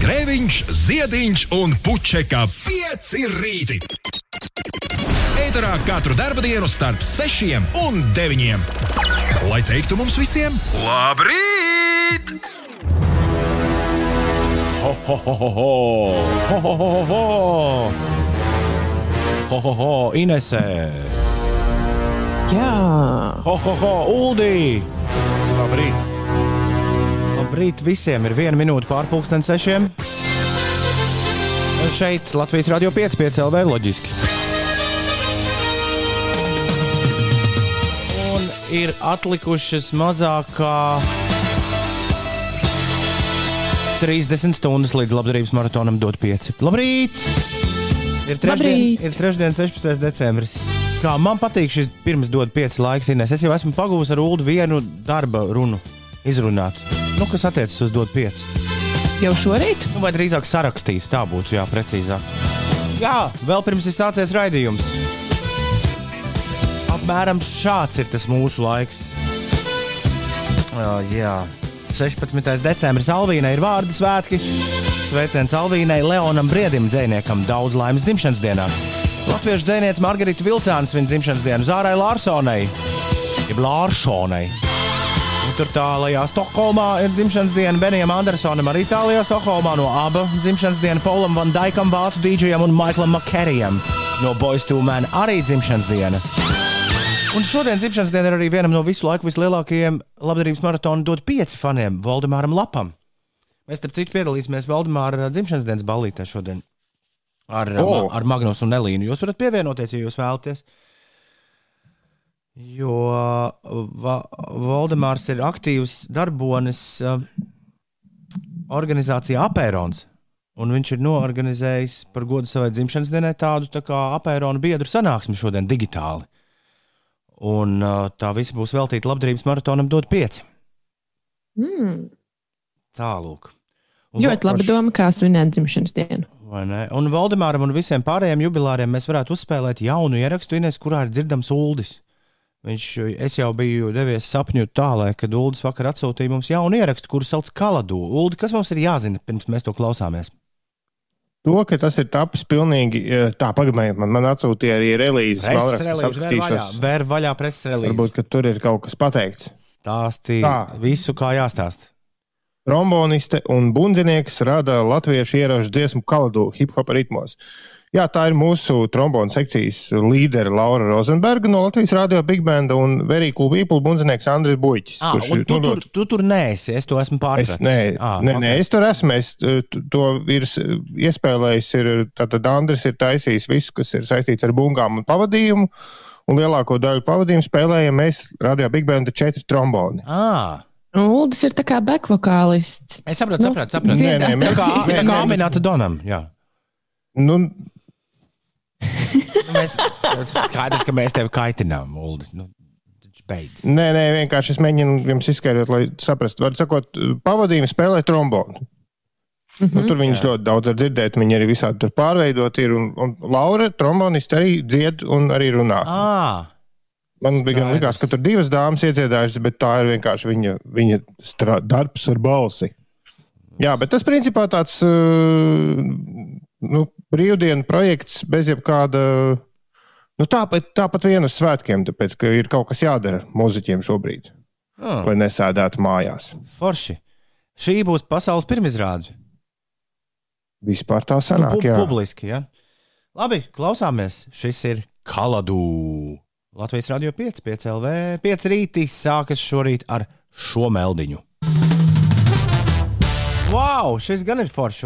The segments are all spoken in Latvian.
Grēviņš, Ziediņš un Puķeka 5 rīti. Eterā katru dienu starp 6 un 9. Lai teiktu mums visiem, labrīt! Ho, ho, ho, ho, ho! Ho, ho, ho, ho, ho! Ho, ho, ho, Inesē! Jā, Ho, ho, ho, Uldī! Labrīt! Labrīt visiem! Ir viena minūte pārpusdienas sešiem. Šeit Latvijas Rādio 5, 5 LV loģiski. Un ir atlikušas mazāk kā 30 stundas līdz labdarības maratonam dot 5. Labrīt! Ir trešdien, Labrīt! ir trešdien 16. decembris. Kā man patīk šis pirms dod 5 laiks, Ines. Es jau esmu pagūs ar Ulu vienu darba runu izrunāt. Nu, kas attiecas uz dot 5. jau šorīt? Nu, vai drīzāk sarakstīs, tā būtu jā, precīzāk. Jā, vēl pirms ir sācies raidījums. Apmēram šāds ir tas mūsu laiks. Jā, jā. 16. decembris Alvīnai ir vārdu svētki. Sveiciens Alvīnai, Leonam Briedim, dziniekam, daudz laimes dzimšanas dienā. Latviešu dzinieca Margarita Vilcāns viņa dzimšanas dienu Zārai Lārsonai, jeb Lārsonai. Un tur tālākajā Stokholmā ir dzimšanas diena Benijam Andersonam, arī tālākajā Stokholmā no abu dzimšanas diena Paulam Van Daikam, Vācu dīdžejam un Maiklam Makerijam no Boys to Man arī dzimšanas diena. Un šodien dzimšanas diena ir arī vienam no visu laiku vislielākajiem labdarības maratona dot pieci faniem, Valdemāram Lapam. Mēs, starp citu, piedalīsimies Valdemāra dzimšanas dienas ballītē šodien ar, oh. ar Magnus un Elīnu. Jūs varat pievienoties, ja jūs vēlaties. Jo Va Valdemārs ir aktīvs darbonis uh, organizācijā Apērons. Un viņš ir noorganizējis par godu savai dzimšanas dienai tādu tā kā apēnu biedru sanāksmi šodien digitāli. Un uh, tā visa būs veltīta labdarības maratonam, dot pieci. Mm. Tālāk. Ļoti labi doma, kā svinēt dzimšanas dienu. Un Valdemāram un visiem pārējiem jubilāriem mēs varētu uzspēlēt jaunu ierakstu, Ines, kurā ir dzirdams ULDIS. Viņš, es jau biju devies sapņu tālāk, kad ULDIS vakar atsūtīja mums jaunu ierakstu, kuru sauc Kaladu. ULDI, kas mums ir jāzina, pirms mēs to klausāmies? To, ka tas ir tapis pilnīgi eh, tā, pagaidām, man, man atsūtīja arī relīzes. Apskatīšos. Vēr vaļā preses relīze. Varbūt, ka tur ir kaut kas pateikts. Stāstīja Tā. visu, kā jāstāsta. Tromboniste un bundzinieks rada latviešu ieroču dziesmu kaladu hip hop ritmos. Jā, tā ir mūsu trombonu sekcijas līdere Laura Rozenberga no Latvijas Rādio Big Band un Very Cool People bundzinieks Andris Buļķis. Ah, un tu, tur, tu tur neesi, es to esmu Es, pārpratis. nē, ah, nē, ok. nē, es tur esmu. Es eh, to ir iespēlējis. Ir, tātad Andris ir taisījis visu, kas ir saistīts ar bungām un pavadījumu. Un lielāko daļu pavadījumu spēlējam mēs Radio Big Band četri tromboni. Ah, Uldis ir tā kā bekvokālists. es sapratu, Nu, sapratu. sapratu. Nē, nē, tā mēs- kā, nē, tā kā nē, Aminata Donam. Jā. Nu, Nu, Mēs skaidrs, ka mēs tevi kaitinām, Ulu. Nu, beidz. nē, nē, vienkārši es mēģinu jums izskaidrot, lai saprastu. Var sakot, pavadījumu spēlē trombonu. Mhm. Nu, tur viņas ļoti daudz var dzirdēt, viņi arī visādi tur pārveidot ir. Un, un Laura, trombonisti, arī dzied un arī runā. Ah, Man bija Skaidrs. likās, ka tur divas dāmas iedziedājušas, bet tā ir vienkārši viņa, viņa strā, darbs ar balsi. Jā, bet tas principā tāds uh, nu, brīvdienu projekts bez jebkāda. Nu, tāpat, tāpat vienas svētkiem, tāpēc, ka ir kaut kas jādara mūziķiem šobrīd, ah, lai nesēdētu mājās. forši. Šī būs pasaules pirmizrāde. Vispār tā Nu, sanāk, pu jā. publiski, ja? Labi, klausāmies. Šis ir Kaladu. Latvijas radio 5, 5 LV. 5 rītī sākas šorīt ar šo meldiņu. Wow, šis gan ir foršs.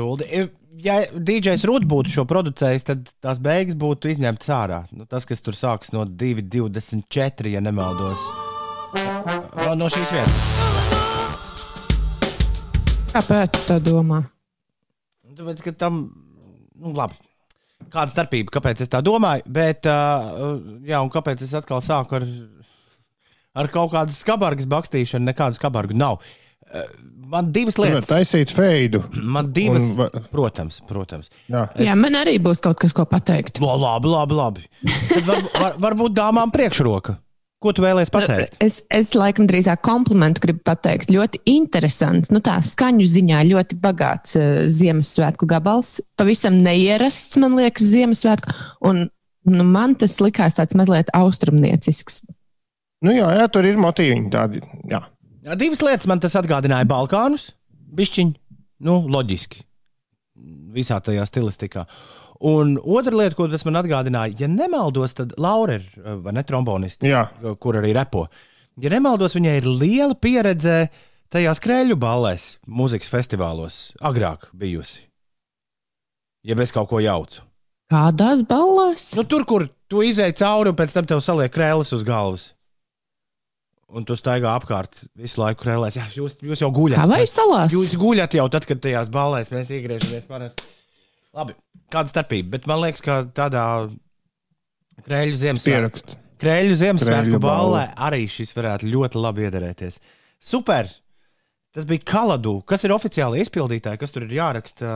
Ja DJs Rūts būtu šo producējis, tad tās beigas būtu izņemtas ārā. Nu, tas, kas tur sākas no 2,24, ja nemaldos. No šīs vietas. Kāpēc tā domā? Tāpēc, ka tam, nu, labi. Kāda starpība, kāpēc es tā domāju, bet, uh, jā, un kāpēc es atkal sāku ar, ar kaut kādu skabargas bakstīšanu, nekādu skabargu nav. Uh, man divas lietas. taisīt feidu. Man divas, Un protams, protams. Jā. Es... Jā, man arī būs kaut kas, ko pateikt. Lo, labi, labi, labi. Tad var, var, varbūt dāmām priekšroka. Ko tu vēlēsies pateikt? Es, es laikam drīzāk komplimentu gribu pateikt. Ļoti interesants, nu tā skaņu ziņā ļoti bagāts uh, Ziemassvētku gabals. Pavisam neierasts, man liekas, Ziemassvētku. Un nu, man tas likās tāds mazliet austrumniecisks. Nu, jā, jā, tur ir motīvi tādi. Jā. Divas lietas man tas atgādināja Balkānus. Bišķiņi, nu, loģiski. Visā tajā stilistikā. Un otra lieta, ko tas man atgādināja, ja nemaldos, tad Laura ir vai ne trombonists, Jā. kur arī repo. Ja nemaldos, viņai ir liela pieredze tajās krēļu ballēs, mūzikas festivālos, agrāk bijusi. Ja bez kaut ko jaucu. Kādās ballās? Nu, tur, kur tu izēji cauri un pēc tam tev saliek krēslas uz galvas. Un tu staigā apkārt visu laiku krēlēs. Jā, jūs, jūs jau guļat. Havaju salās? Jūs guļat jau tad, kad tajās ballēs mēs iegriežamies parasti. Labi, kāda starpība? Bet man liekas, ka tādā krēļu Ziemassvētku, krēļu Ziemassvētku ballē arī šis varētu ļoti labi iederēties. Super! Tas bija Kaladu. Kas ir oficiāli izpildītāji, kas tur ir jāraksta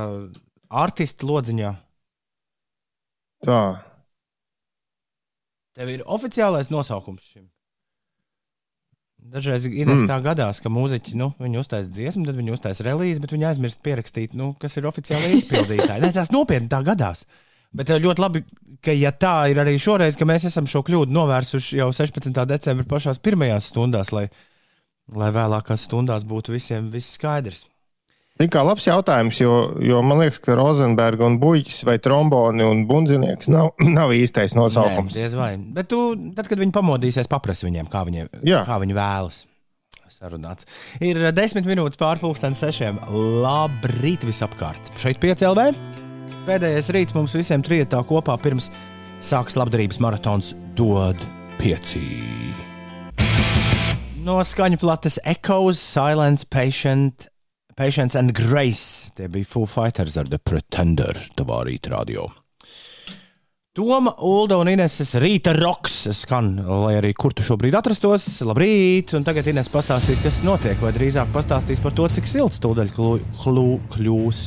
artistu lodziņā? Tā. Tev ir oficiālais nosaukums šim. Dažreiz Ines Mm. tā gadās, ka mūziķi nu, uztaisīja dziesmu, tad viņi uztaisīja relīzi, bet viņi aizmirst pierakstīt, nu, kas ir oficiāli izpildītāji. Nē, tās nopietni tā gadās. Bet eh, ļoti labi, ka ja tā ir arī šoreiz, ka mēs esam šo kļūdu novērsuši jau 16. decembrī pašās pirmajās stundās, lai, lai vēlākās stundās būtu visiem viss skaidrs. Tā kā labs jautājums, jo, jo man liekas, ka Rozenberga un Buļķis vai tromboni un bundzinieks nav, nav īstais Nē, nosaukums. diez vai. Bet tu, tad, kad viņi pamodīsies, paprasti viņiem, kā, viņiem, Jā. kā viņi vēlas. Sarunāts. Ir desmit minūtes pārpusdienas sešiem. Labrīt visapkārt. Šeit piecēlē. Pēdējais rīts mums visiem trijotā kopā pirms sākas labdarības maratons dod pieci. No skaņu plates Echoes, Silence, Patient, Patience and Grace. Tie bija Foo Fighters ar The Pretender, tavā rīta radio. Toma, Ulda un Ineses rīta roks skan, lai arī kur tu šobrīd atrastos. Labrīt! Un tagad Ines pastāstīs, kas notiek, vai drīzāk pastāstīs par to, cik silts tūdaļ klu- klu- kļūs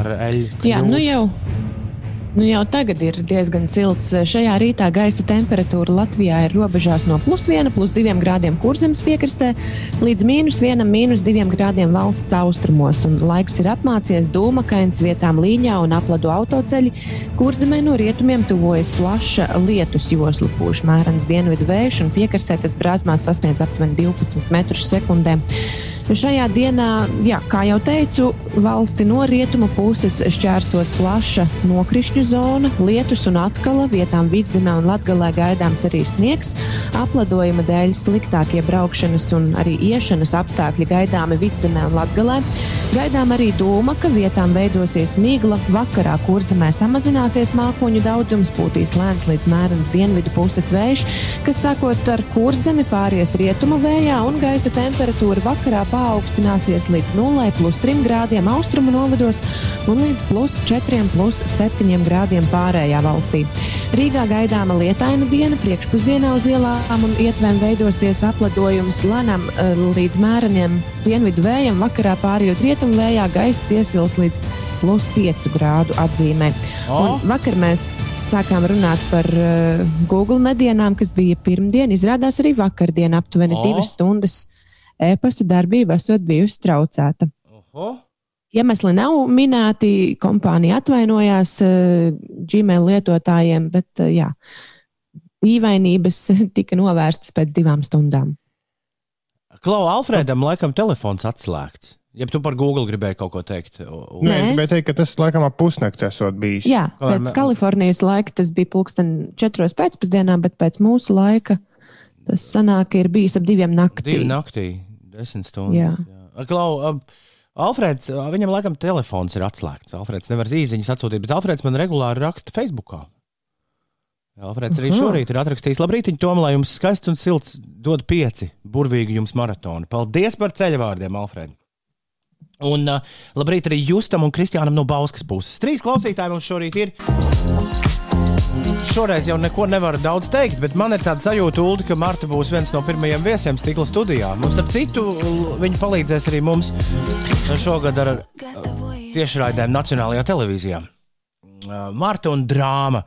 ar eļļu. Jā, nu jau, nu jau tagad ir diezgan silts. Šajā rītā gaisa temperatūra Latvijā ir robežās no plus 1, plus 2 grādiem kurzemes piekrastē līdz mīnus 1, mīnus 2 grādiem valsts austrumos. Un laiks ir apmācies dūmakains vietām līņā un apladu autoceļi. Kurzemē no rietumiem tuvojas plaša lietus josla, pūš mērens dienvidu vējš un piekrastē tas brāzmās sasniedz aptuveni 12 metrus sekundē. Šajā dienā, jā, kā jau teicu, valsti no rietumu puses šķērsos plaša nokrišņu zona, lietus un atkala, vietām vidzemē un latgalē gaidāms arī sniegs. Apledojuma dēļ sliktākie braukšanas un arī iešanas apstākļi gaidāmi vidzemē un latgalē. Gaidām arī dūma, ka vietām veidosies migla, vakarā kurzemē samazināsies mākoņu daudzums, pūtīs lēns līdz mērens dienvidu puses vējš, kas sākot ar kurzemi pāries rietumu vējā un gaisa temperatūra vakarā paaugstināsies līdz 0,3 grādiem austrumu novados un līdz plus 4,7 grādiem pārējā valstī. Rīgā gaidāma lietaina diena, priekšpusdienā uz ielām un ietvēm veidosies apledojums lēnām eh, līdz mēreniem dienvidu vējam, vakarā pārējot rietumu vējā gaiss iesils līdz plus 5 grādu atzīmē. O! Un vakar mēs sākām runāt par uh, Google nedēļām, kas bija pirmdien. Izrādās arī vakardien aptuveni O! divas stundas e-pasta darbība esot bijusi traucēta. Oho! Iemesli nav minēti, kompānija atvainojās uh, Gmail lietotājiem, bet uh, jā, dīvainības tika novērstas pēc divām stundām. Klau, Alfredam, laikam, telefons atslēgts. Ja tu par Google gribēji kaut ko teikt, U- Nē, es gribēju teikt, ka tas laikam ap pusnakti esot bijis. Jā, pēc Kalifornijas laika tas bija pulksten četros pēcpusdienā, bet pēc mūsu laika tas sanāk, ir bijis ap diviem naktī. divi naktī, desmit stundas. Jā. Jā. Klau, Alfreds, uh, viņam laikam telefons ir atslēgts. Alfreds nevar īsiņas atsūtīt, bet Alfreds man regulāri raksta Facebookā. Jā, Alfreds arī šorīt ir atrakstījis, labrīt, Tom, lai jums skaists un silts dod pieci burvīgi jums maratoni. Paldies par ceļavārdiem, Alfred! Un uh, labrīt arī Justam un Kristiānam no Bauskas puses. Trīs klausītāji mums šorīt ir. Šoreiz jau neko nevaru daudz teikt, bet man ir tāda sajūta, Uldi, ka Marta būs viens no pirmajiem viesiem stikla studijā. Mums, starp citu, viņi palīdzēs arī mums šogad ar tiešraidēm Nacionālajā televīzijā. Uh, Marta un drāma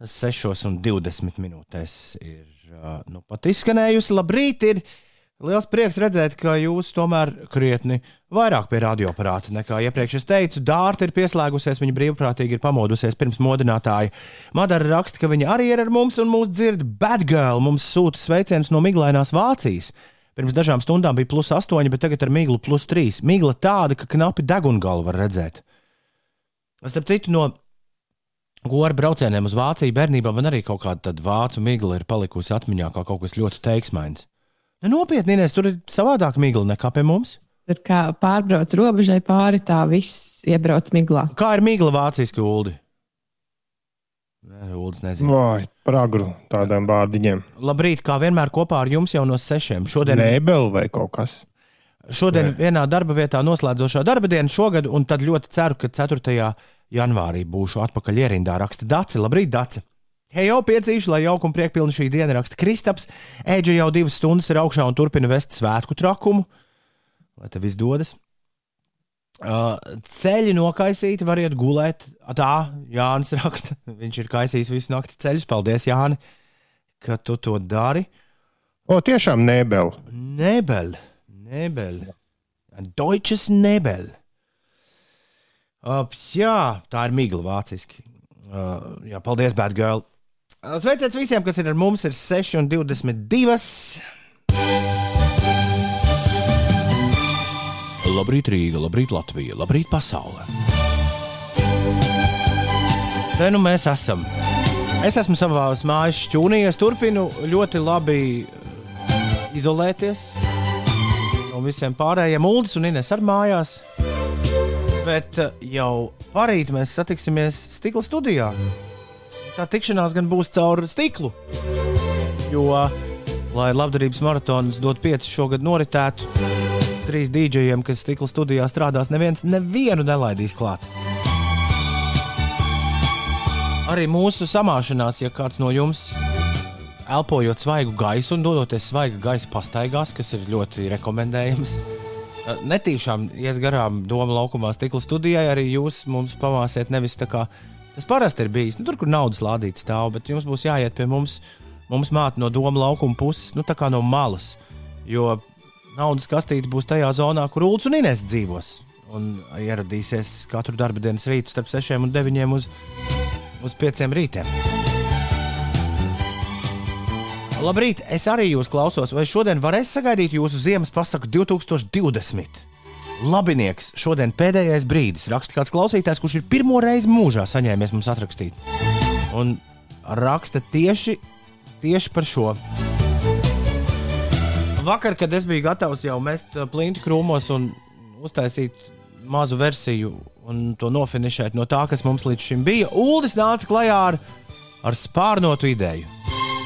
6 un 20 minūtēs ir uh, nu, pat izskanējusi. Labrīt! Ir liels prieks redzēt, ka jūs tomēr krietni vairāk pie radioaparāta nekā iepriekš. Es teicu, Dārta ir pieslēgusies, viņa brīvprātīgi ir pamodusies pirms modinātāja. Madara raksta, ka viņa arī ir ar mums un mūs dzird. Bad girl mums sūta sveicienus no miglainās Vācijas. Pirms dažām stundām bija plus 8, bet tagad ar miglu plus 3. Migla tāda, ka knapi degungalu var redzēt. Starp citu, no Gora braucieniem uz Vāciju bērnībā man arī kaut kāda vācu migla ir palikusi atmiņā, kā kaut kas ļoti teiksmains. Nu, nopietni, Inês, tur ir savādāk migla nekā pie mums. Tur kā pārbrauc robežai pāri, tā viss iebrauc miglā. Kā ir migla Vācijas kuldi? Uldis nezinu. Vai pragru tādiem vārdiņiem. Labrīt, kā vienmēr kopā ar jums jau no sešiem. Šodien, Mēbeli vai kaut kas. šodien Nē. vienā darba vietā noslēdzošā darba diena šogad, un tad ļoti ceru, ka 4. janvārī būšu atpakaļ ierindā. Raksta Daci, labrīt, Daci! Hei, jau piecīšu, lai jauka un priekpilna šī diena raksta Kristaps. Ēģe jau divas stundas ir augšā un turpina vest svētku trakumu. Lai tev izdodas. Uh, ceļi nokaisīti, variet gulēt. Tā, Jānis raksta. Viņš ir kaisījis visu nakti ceļus. Paldies, Jāni, ka tu to dari. O, tiešām nebeli. Nebel, nebel. Deutsches nebel. Uh, jā, tā ir migla vāciski. Uh, jā, paldies, bad girl. Sveiciens visiem, kas ir ar mums, ir 6 un 22. Labrīt, Rīga, labrīt, Latvija, labrīt, pasaule. Te nu mēs esam. Es esmu savā mājas šķūnī, es turpinu ļoti labi izolēties no visiem pārējiem. Uldis un Ines ar mājās. Bet jau parīt mēs satiksimies stikla studijā. Tā tikšanās gan būs caur stiklu. Jo, lai labdarības maratons dot pieci šogad noritētu, trīs dīdžejiem, kas stikla studijā strādās, neviens nevienu nelaidīs klāt. Arī mūsu samāšanās, ja kāds no jums elpojot svaigu gaisu un dodoties svaiga gaisa pastaigās, kas ir ļoti rekomendējams. Netīšām ies garām doma laukumā stikla studijai, arī jūs mums pamāsiet nevis tā kā tas parasti ir bijis, nu, tur, kur naudas lādītas stāv, bet jums būs jāiet pie mums, mums māte no doma laukuma puses, nu tā kā no malas. Jo naudas kastīte būs tajā zonā, kur Ulus un Inês dzīvos. Un ieradīsies katru darba dienas rītu starp 6 un 9 uz, uz 5 rītiem. Labrīt, es arī jūs klausos. Vai šodien varēs sagaidīt jūsu ziemas pasaku 2020? Labinieks, šodien pēdējais brīdis. Raksta kāds klausītājs, kurš ir pirmo reizi mūžā saņēmies mums atrakstīt. Un raksta tieši, tieši par šo. Vakar, kad es biju gatavs jau mest uh, plinti krūmos un uztaisīt mazu versiju un to nofinišēt no tā, kas mums līdz šim bija, Uldis nāca klajā ar, ar spārnotu ideju.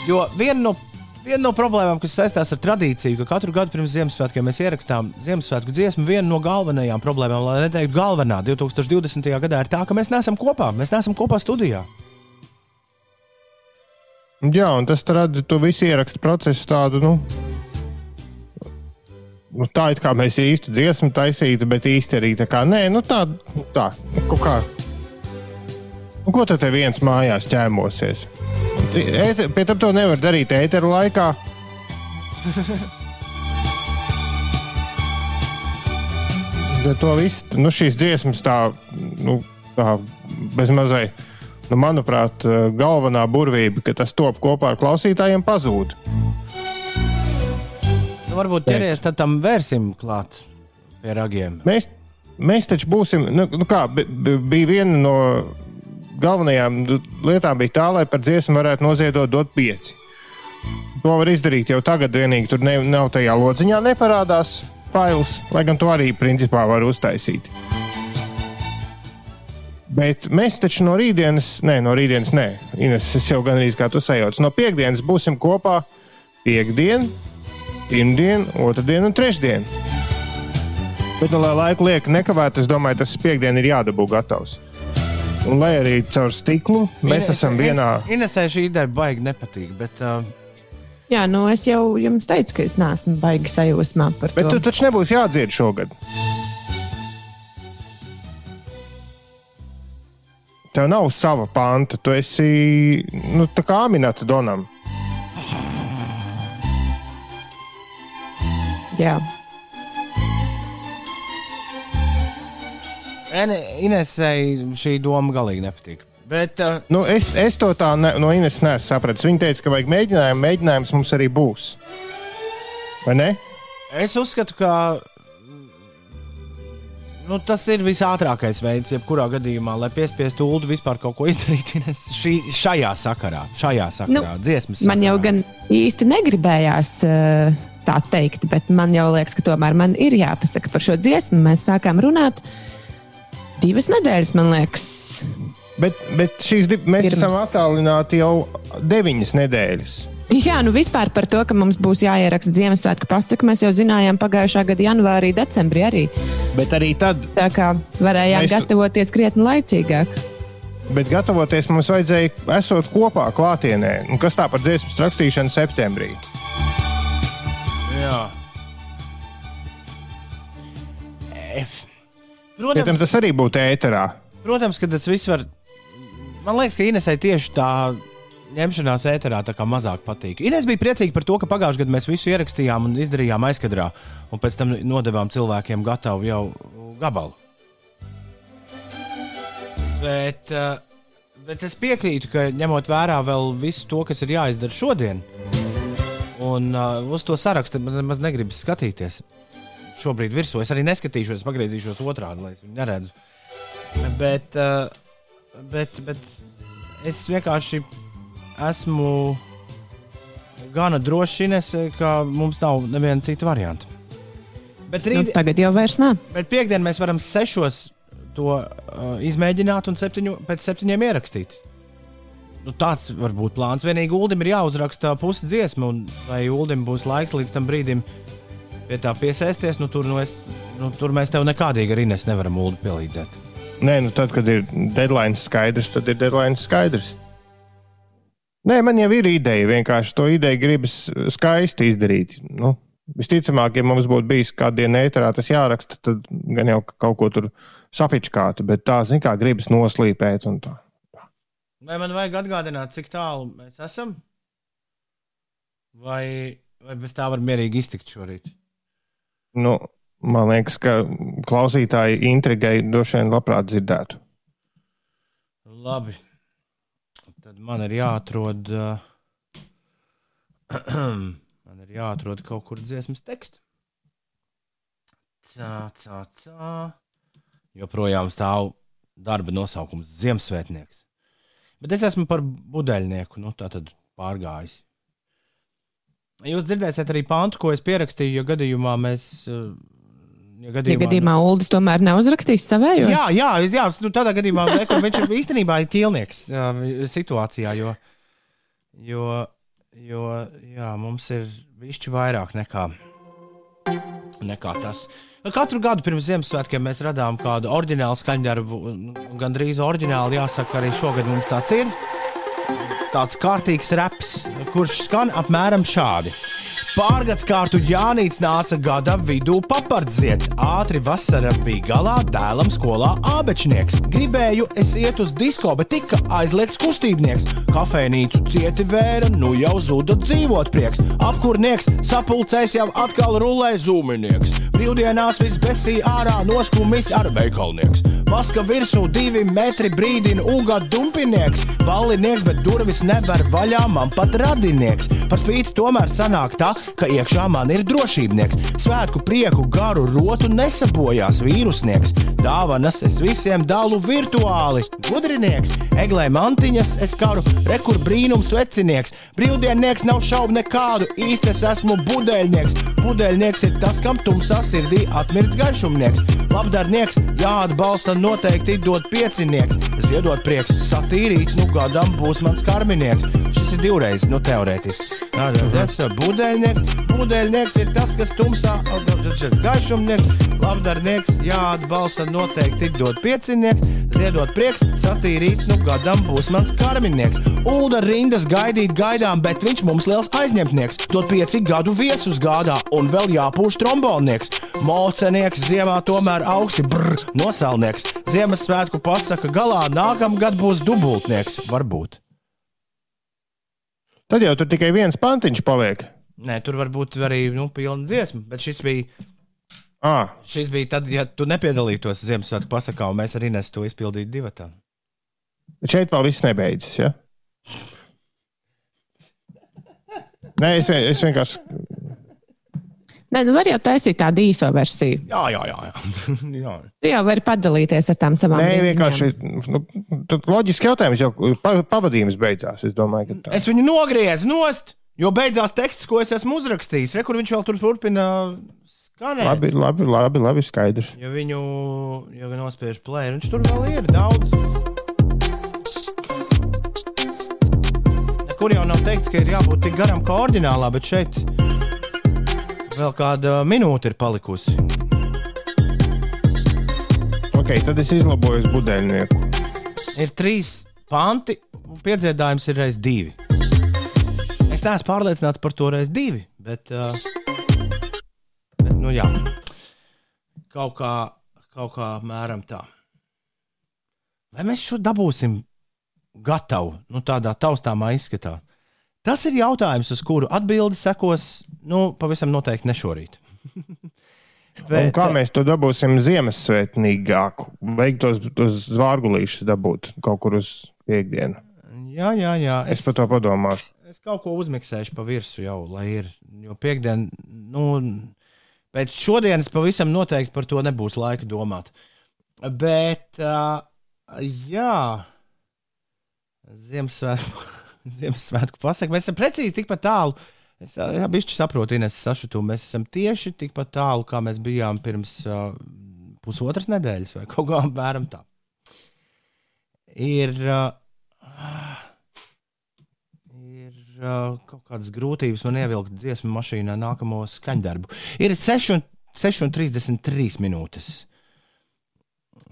Jo viena no, viena no problēmām, kas saistās ar tradīciju, ka katru gadu pirms Ziemassvētkiem mēs ierakstām Ziemassvētku dziesmu, viena no galvenajām problēmām, lai neteiktu galvenā, 2020. gadā ir tā, ka mēs neesam kopā. Mēs neesam kopā studijā. Jā, un tas rada to visu ierakstu procesu tādu, nu, nu tā it kā mēs īstu dziesmu taisītu, bet īsti arī tā kā nē, nu tā, nu tā, kaut kā. Nu, ko tad te viens mājās ķēmosies? Ēte- Pie tam to nevar darīt ēteru laikā. Ar to visu, nu, šīs dziesmas tā, nu, tā bezmazai, nu, manuprāt, galvenā burvība, ka tas top kopā ar klausītājiem, pazūd. Nu, varbūt ķeries tam vērsim klāt pie ragiem. Mēs, mēs taču būsim, nu, nu kā, bi- bi- bija viena no galvenajām lietām, bija tā, lai par dziesmu varētu noziedot dot pieci. To var izdarīt jau tagad, vienīgi tur ne, nav tajā lodziņā neparādās fails, lai gan to arī principā var uztaisīt. Bet mēs taču no rītdienas, nē, no rītdienas, nē, Ines, es jau gan arī kā tu sajauc, no piekdienas būsim kopā piekdien, pirmdien, otrdien un trešdien. Bet, nu, lai laiku liek nekavēt, es domāju, tas piekdien ir jādabū gatavs. Un lai arī caur stiklu mēs Ines, esam vienā. Inesē šī ideja baigi nepatīk. Bet, uh... Jā, nu es jau jums teicu, ka es neesmu baigi sajūsmā par to. Bet tu taču nebūsi jādzied šogad. Tev nav sava panta, tu esi nu, tā kā minēta Donam. Jā. Yeah. Inesai šī doma galīgi nepatīk. Bet, uh, Nu, es, es to tā ne, no Ines nesu sapratis. Viņa teica, ka vajag mēģinājumu. Mēģinājums mums arī būs. Vai ne? es uzskatu, ka nu, tas ir visātrākais veids, jebkurā gadījumā, lai piespiestu Ulu vispār kaut ko izdarīt šī, šajā sakarā. Šajā sakarā, nu, dziesmas. Man jau sakarā. gan īsti negribējās eh, tā teikt, bet man jau liekas, ka tomēr man ir jāpasaka par šo dziesmu. Mēs sākām runāt divas nedēļas, man liekas. Bet, bet šīs div, mēs Pirms. Esam attālināti jau deviņas nedēļas. Jā, nu vispār par to, ka mums būs jāieraksta Ziemassvētku pasaka, mēs jau zinājām pagājušā gada janvārī, decembrī arī. Bet arī tad, Tā kā varējām Mēs gatavoties krietni laicīgāk. bet gatavoties mums vajadzēja esot kopā klātienē. Un kas tā par dziesmu rakstīšanu septembrī? Jā. Protams, Protams, tas arī būtu ēterā. protams, ka tas viss var. Man liekas, ka Inesai tieši tā ņemšanās ēterā tā kā mazāk patīk. Ines bija priecīga par to, ka pagājušajā gadā mēs visu ierakstījām un izdarījām aizkadrā, un pēc tam nodevām cilvēkiem gatavu jau gabalu. Bet, eh, bet es piekrītu, ka ņemot vērā vēl visu to, kas ir jāizdara šodien, un uh, uz to sarakstu man nemaz negribas skatīties. Šobrīd virsū es arī neskatīšos, pagriezīšos otrādi, lai es viņu neredzu. Bet, uh, bet, bet es vienkārši esmu gana drošs, ka mums nav neviena cita varianta. Bet, Nu, rīt, tagad jau vairs nav. bet piekdien mēs varam sešos to uh, izmēģināt un septiņu, pēc septiņiem ierakstīt. Nu, tāds var būt plāns. Vienīgi Ulim ir jāuzraksta pusi dziesma, un vai Ulim būs laiks līdz tam brīdim pie tā piesaisties, nu, tur, nu, es, nu, tur mēs tev nekādīgi arī nevaram palīdzēt. Nē, nu tad, kad ir deadline skaidrs, tad ir deadline skaidrs. Nē, man jau ir ideja. Vienkārši to ideju gribas skaisti izdarīt. Nu, visticamāk, ja mums būtu bijis kāda diena ēterā, tas jāraksta, tad gan jau kaut ko tur sapičkātu, bet tā, zin kā, gribas noslīpēt. Vai man vajag atgādināt, cik tālu mēs esam? Vai, vai bez tā var mierīgi iztikt šorīt? Nu, man liekas, ka klausītāji intrigai droši vien labprāt dzirdētu. Labi. Tad man ir jāatrod. Uh, man ir jāatrod kaut kur dziesmas teksts. Tā, tā, tā. Joprojām stāv darba nosaukums Ziemassvētnieks. Bet es esmu par budeļnieku, nu tā tad pārgājis. Jūs dzirdēsiet arī pantu, ko es pierakstīju, ja gadījumā mēs. uh, Ja Ja gadījumā Ulas tomēr nav uzrakstījis savējos. Jā, jā, jā nu, tādā gadījumā rekur, viņš ir īstenībā ir ķīlnieks jā, situācijā, jo, jo, jo jā, mums ir višķi vairāk nekā, nekā tas. Katru gadu pirms Ziemassvētkiem mēs radām kādu oriģinālu skaņdarbu, gandrīz oriģināli jāsaka, arī šogad mums tāds ir. Tāds kārtīgs reps, kurš skan apmēram šādi. Pārgads kārtu Jānis nāca gada vidū papardziets. Ātri vasara bija galā, dēlam skolā ābečnieks. Gribēju es iet uz disko, bet tika aizliegts kustībnieks. Kafejnīcu cieti vēra, nu jau zuda dzīvot prieks. Apkurnieks sapulcēs jau atkal rulē zūminieks. Brīvdienās viss besīja ārā, noskumis ar veikalnieks. Maska virsū divi metri brīdina uga dumpinieks. Ballinieks, bet durvis nevar vaļā, man pat radinieks. Par spīti tomēr sanāk tā, ka iekšā man ir drošībnieks. Svētku prieku garu rotu nesabojās vīrusnieks. Dāvanas es visiem dalu virtuāli. Gudrinieks, eglē mantiņas es karu, rekur brīnums vecinieks. Brīvdiennieks nav šaubu nekādu, īsti es esmu budeļnieks. Budeļnieks ir tas, kam tumsā sirdī atmirts gaišumnieks. Labdarnieks jāatbalsta noteikti dot piecinieks. Ziedot prieks, satīrīts, nu gadam būs mans karminieks. Šis ir divreiz, nu jā, Tas ir budeļnieks. Budeļnieks ir tas, kas tumsā ir gaišumnieks. Labdarnieks jāatbalsta noteikti dot piecinieks. Ziedot prieks, satīrīts, nu gadam būs mans karminieks. Ulda rindas gaidīt gaidām, bet viņš mums liels aizņemtnieks. Dot pieci gadu viesus gādā un vēl jāpūš trombonieks. Mocenieks ziemā tomēr augsti brr, nosalnieks. Ziemassvētku pasaka galā nākamgad būs dubultnieks. Varbūt. Tad jau tur tikai viens pantiņš paliek. Nē, tur var būt arī nu, pilna dziesma, bet šis bija, Ah, šis bija tad, ja tu nepiedalītos Ziemassvētku pasakā, un mēs arī nesu to izpildīt divatā. šeit vēl viss nebeidzas. Ja? Nē, es, es vienkārši. Nē, nu var jau taisīt tādu īso versiju. Jā, jā, jā. jā. jā. Tu jau vari padalīties ar tām savām Nē, rindiņām. vienkārši. Nu, tad loģiski jautājums, jau pa, pavadījums beidzās. Es domāju, tā. Es viņu nogriezu nost, jo beidzās teksts, ko es esmu uzrakstījis. Re, kur viņš vēl tur turpina skanēt. Labi, labi, labi, labi skaidrs. Ja viņu ja nospiež play, viņš tur vēl ir daudz. Kur jau nav teikts, ka ir jābūt tik garam kā ordinālā, bet šeit vēl kāda minūte ir palikusi. Ok, tad es izlaboju buļbuļsaktu. Ir trīs panti, un piedzīvājums ir reizes divi. Es neesmu pārliecināts par to reizes divi, bet, uh, bet nu jā, kaut kā, kaut kā mēram tā. Vai mēs šo dabūsim gatavu, nu, tādā taustāmā izskatā? Tas ir jautājums, uz kuru atbildi sekos nu, pavisam noteikti ne šorīt. Un kā mēs to dabūsim Ziemassvētnīgāku? Vajag tos, tos zvārgulīšus dabūt kaut kur uz piekdienu. Jā, jā, jā. Es par to padomāšu. Es kaut ko uzmiksēšu pa virsmu jau, lai ir. Jo piekdien, nu, pēc šodienas pavisam noteikti par to nebūs laika domāt. Bet, uh, jā, Ziemassvētku, Ziemassvētku pasaka, mēs esam precīzi tikpat tālu. Es jā, bišķi saprotu, Ines, sašutu. Mēs esam tieši tikpat tālu, kā mēs bijām pirms uh, pusotras nedēļas vai kaut kā apmēram tā. Ir. Uh, ir uh, kaut kādas grūtības man ievilkt dziesmu mašīnā nākamo skaņdarbu. Ir 6,33 minūtes.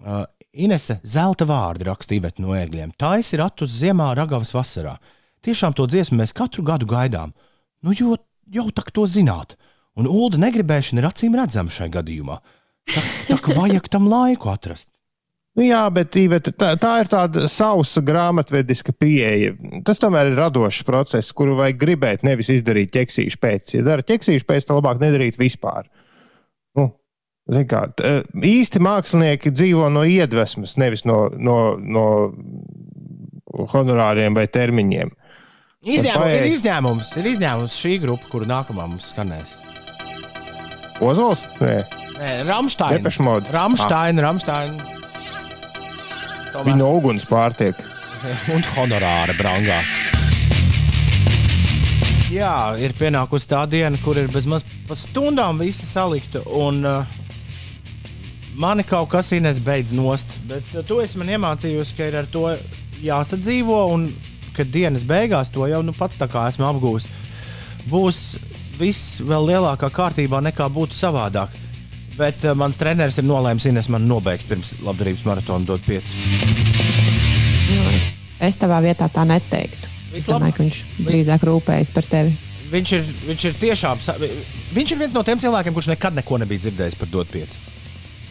Uh, Inese zelta vārdu rakstīja no ērgļiem. Tā ir ratus ziemā, ragavas vasarā. Tiešām to dziesmu mēs katru gadu gaidām. Nu, jo jau tā to zināt. Un Ulda negribēšana ir acīm redzama šai gadījumā. Tā, tā kā vajag tam laiku atrast. Nu, jā, bet Iveta, tā, tā ir tāda sausa grāmatvediska pieeja. Tas tomēr ir radošs process, kuru vajag gribēt, nevis izdarīt ķeksīšu pēc. Ja dara ķeksīšu pēc, tad labāk nedarīt vispār. Nu, kā, t- īsti mākslinieki dzīvo no iedvesmas, nevis no, no, no honorāriem vai termiņiem. Izņēmums, ir izņēmums, ir izņēmums šī grupa, kuru nākamā mums skanēs. Ozols? Nē, Nē, Rāmsteina. Rāmsteina, Rāmsteina. viņi no uguns pārtiek. Un honorāra brangā. Jā, ir pienākusi tā diena, kur ir bezmaz pa stundām visi salikti. Un uh, mani kaut kas ines beidz nost. Bet uh, tu esi man iemācījusi, ka ir ar to jāsadzīvo. Un kad dienas beigās to jau nu, pats tā kā esmu apgūlis, būs viss vēl lielākā kārtībā nekā būtu savādāk. Bet uh, mans treneris ir nolēmis Ines man nobeigt pirms labdarības maratona dot 5. Nu, es, es tavā vietā tā neteiktu. Es domāju, ka viņš drīzāk rūpējas par tevi. Viņš ir, viņš ir tiešām viņš ir viens no tiem cilvēkiem, kurš nekad neko nebija dzirdējis par dot 5.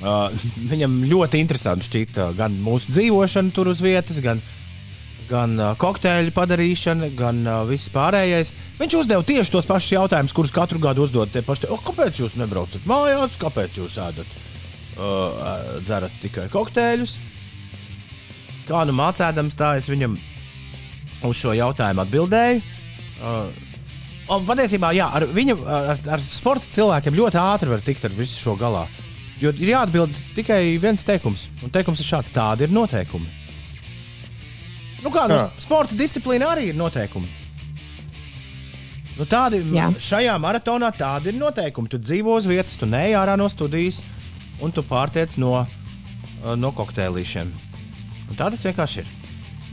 Uh, viņam ļoti interesanti šķita gan mūsu dzīvošana tur uz vietas, gan, gan uh, kokteļu padarīšana, gan uh, viss pārējais. Viņš uzdeva tieši tos pašus jautājumus, kurus katru gadu uzdod tie paši. O, kāpēc jūs nebraucat mājās, kāpēc jūs ēdat? Uh, dzerat tikai kokteļus. Kā nu mācādams, tā es viņam uz šo jautājumu atbildēju. Uh, Un patiesībā, jā, ar viņu, ar, ar sporta cilvēkiem ļoti ātri var tikt ar visu šo galā. Jo ir jāatbild tikai viens teikums, un teikums ir šāds: tādi ir noteikumi. Nu kā, nu, Jā. sporta disciplīna arī ir noteikumi. Nu, tādi, Jā. šajā maratonā tādi ir noteikumi. Tu dzīvo uz vietas, tu neej ārā no studijas, un tu pārtiec no, uh, no kokteilīšiem. Un tā tas vienkārši ir.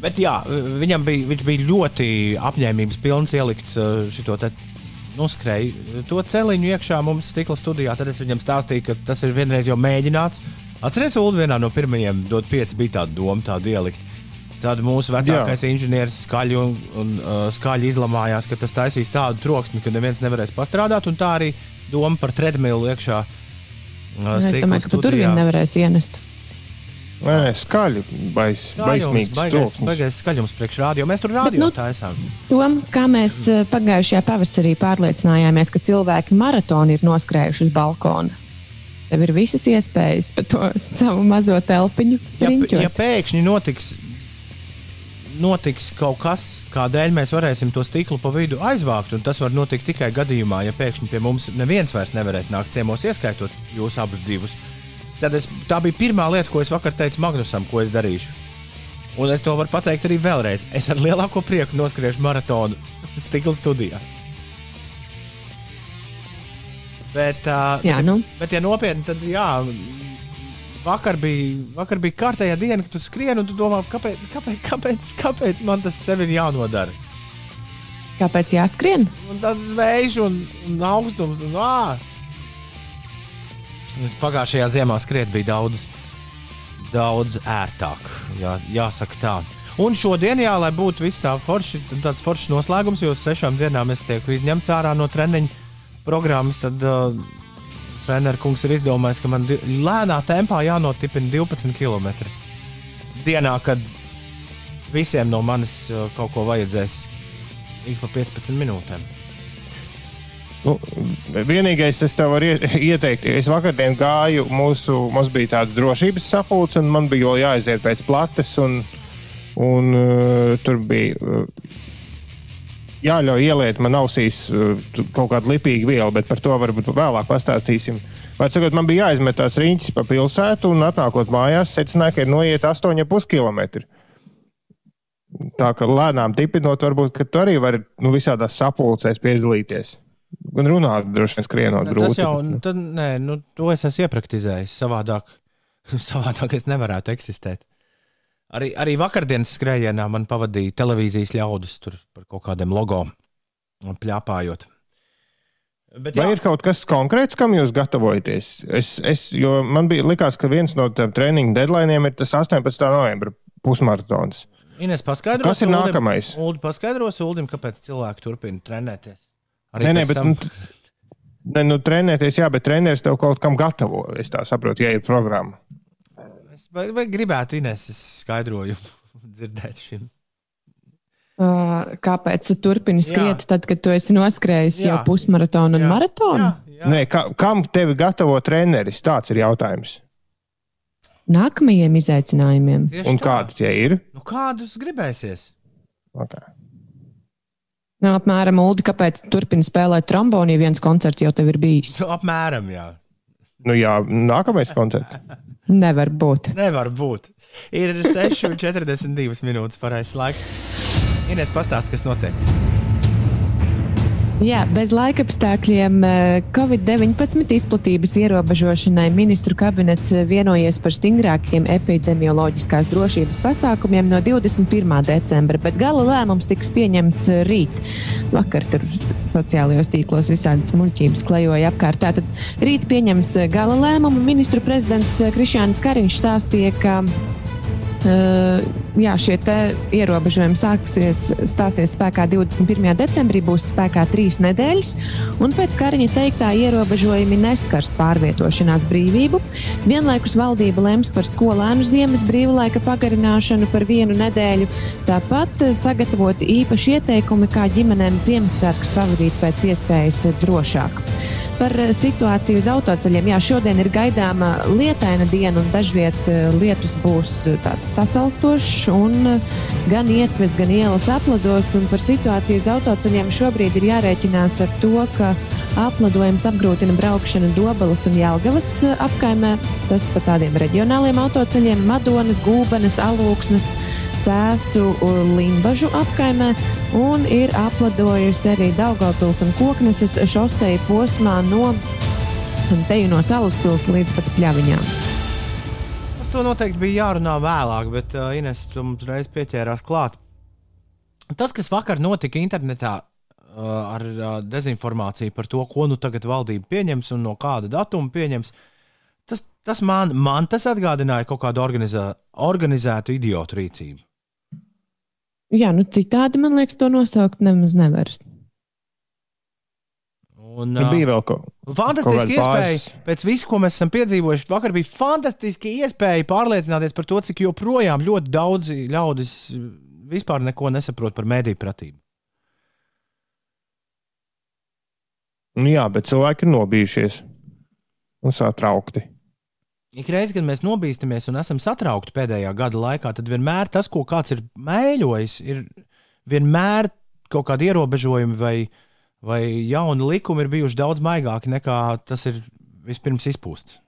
Bet jā, viņam bija, viņš bija ļoti apņēmības pilns ielikt šo te noskrēju to celiņu iekšā mums stikla studijā. Tad es viņam stāstīju, ka tas ir vienreiz jau mēģināts. Atcerieties, Ulu, vienā no pirmajiem dot pieci bija tāda doma, tādu ielikt. Tad mūsu vecākais Jā. inženieris skaļi, un, un, uh, skaļi izlamājās, ka tas taisīs tādu troksni, ka neviens nevarēs pastrādāt. Un tā arī doma par treadmillu iekšā. Uh, Es stikla domāju, ka tu tur vien nevarēsi ienest. Nē, skaļi, bais, baismīgs baigais, stulbs. baigais skaļums priekš rādio. Mēs tur rādio nu, taisām. Tom, kā mēs eh, pagājušajā pavasarī pārliecinājāmies, ka cilvēki maratonu ir noskrējuši uz balkona. Tev ir visas iespējas par to savu mazo telpiņu. Ja, ja pēkšņi notiks, notiks kaut kas, kādēļ mēs varēsim to stiklu pa vidu aizvākt, un tas var notikt tikai gadījumā, ja pēkšņi pie mums neviens vairs nevarēs nākt ciemos, ieskaitot jūs abus divus. Tad es, tā bija pirmā lieta, ko es vakar teicu Magnusam, ko es darīšu. Un es to varu pateikt arī vēlreiz. Es ar lielāko prieku noskriešu maratonu stikla studijā. Bet, uh, Jā, bet, nu. bet, ja nopietni, tad jā, vakar bija, vakar bija kārtējā diena, kad tu skrieni un tu domā, kāpēc, kāpēc, kāpēc, kāpēc man tas sev ir jānodara. Kāpēc jāskrien? Un tāds vējš un, un augstums. Un, ā! Pagājušajā ziemā skriet bija daudz, daudz ērtāk. Jā, jāsaka tā. Un šodien, jā, lai būtu viss tā forši, tāds foršs noslēgums, jo uz sešām dienām es tieku izņemts ārā no treniņa programmas, tad uh, treneris kungs ir izdomājis, ka man lēnā tempā jānotipina 12 km. Dienā, kad visiem no manis uh, kaut ko vajadzēs ik pa 15 minūtēm. Nu, vienīgais, es tev varu ie- ieteikt, es vakardien gāju, mūsu, mums bija tāda drošības sapulce, un man bija vēl jāaiziet pēc plates, un, un uh, tur bija uh, jāļauj ieliet man ausīs uh, kaut kādu lipīgu vielu, bet par to varbūt vēlāk pastāstīsim. Vai sakot, man bija jāizmet tās riņķis pa pilsētu, un atnākot mājās, secināju, ka ir noiet 8,5 km. Tā kā lēnām tipinot, varbūt tu arī vari nu, visādās sapulcēs piedalīties. Un runāt, droši vien skrienot Ne, grūti. Tas jau nu, tad, nē, nu, to es esmu iepraktizējis. Savādāk, savādāk es nevarētu eksistēt. Arī, arī vakardienas skrējienā man pavadīja televīzijas ļaudis tur par kaut kādiem logo plāpājot. Bet, Vai ir kaut kas konkrēts, kam jūs gatavojaties? Es, es, man bija likās, ka viens no tiem treniņu deadlineiem ir tas 18. novembra pusmaratons. Ines Kas ir nākamais? Uldi paskaidros, Uldim, kāpēc cilvēki turpina trenēties. Arī Nē, nē, bet tam- nu, ne, nu, trenēties, jā, bet treneris tev kaut kam gatavo. Es tā saprotu, ja ir programma. Es vai, vai gribētu Ines skaidrojumu dzirdēt šim? Uh, kāpēc tu turpini Jā. skriet, tad, kad tu esi noskrējis Jā. jau pusmaratonu un Jā. maratonu? Jā, jā. Nē, ka, kam tevi gatavo treneris? Tāds ir jautājums. Nākamajiem izaicinājumiem. Tieši Un tā. kādi tie ir? Nu, kādus gribēsies? Okay. Nu, apmēram, Ulu, kāpēc tu turpini spēlēt tromboni, ja viens koncerts jau tev ir bijis? Nu, apmēram, jā. Nu, jā, nākamais koncerts. Nevar būt. Nevar būt. Ir 6,42 minūtes pareizais laiks. Ines, pastāsti, kas notiek. Jā, bez laika apstākļiem eh, Covid-19 izplatības ierobežošanai ministru kabinets eh, vienojies par stingrākiem epidemioloģiskās drošības pasākumiem no 21. decembra, bet gala lēmums tiks pieņemts eh, rīt. Vakar tur sociālajos tīklos visādas muļķības klejoja apkārt. Tātad rīt pieņems gala lēmumu. Ministru prezidents Krišjānis Kariņš stāstīja, ka jā, šie ierobežojumi sāksies, stāsies spēkā 21. decembrī, būs spēkā trīs nedēļas, un pēc Kariņa teiktā ierobežojumi neskars pārvietošanās brīvību. Vienlaikus valdība lems par skolēnu ziemas brīvlaika pagarināšanu par vienu nedēļu. Tāpat eh, sagatavot īpaši ieteikumi, kā ģimenēm Ziemassvētkus pavadīt pēc iespējas drošāk. Par eh, situāciju uz autoceļiem. Jā, šodien ir gaidāma lietaina diena, un dažviet eh, lietus būs eh, tāds sasalstošs, un gan ietves, gan ielas aplados. Par situāciju uz autoceļiem šobrīd ir jārēķinās ar to, ka apladojums apgrūtina braukšanu Dobelas un Jelgavas apkaimē. Tas pa tādiem reģionāliem autoceļiem - Madonas, Gūbenes, Alūksnes. Cēsu un Limbažu apkaimē, un ir apladojusi arī Daugavpils un Kokneses šoseja posmā no Teju no Salaspils līdz pat Pļaviņām. Par to noteikti bija jārunā vēlāk, bet uh, Ines tu mums reiz pieķērās klāt. Tas, kas vakar notika internetā uh, ar uh, dezinformāciju par to, ko nu tagad valdība pieņems un no kāda datuma pieņems, tas, tas man, man tas atgādināja kaut kādu organizē, organizētu idiotu rīcību. Jā, nu citādi man liekas, to nosaukt nemaz nevar. Un, Nu, bija vēl kaut Fantastiski kaut kāda iespēja, pēc visu, ko mēs esam piedzīvojuši, vakar bija fantastiski iespēja pārliecināties par to, cik joprojām ļoti daudzi ļaudis vispār neko nesaprot par mediju pratību. Nu, jā, bet cilvēki ir nobijušies un satraukti. Ik reiz, kad mēs nobīstamies un esam satraukti pēdējā gada laikā, tad vienmēr tas, ko kāds ir mēģinājis, ir vienmēr kaut kādi ierobežojumi vai, vai jauni likumi ir bijuši daudz maigāki nekā tas ir vispirms izpūsts.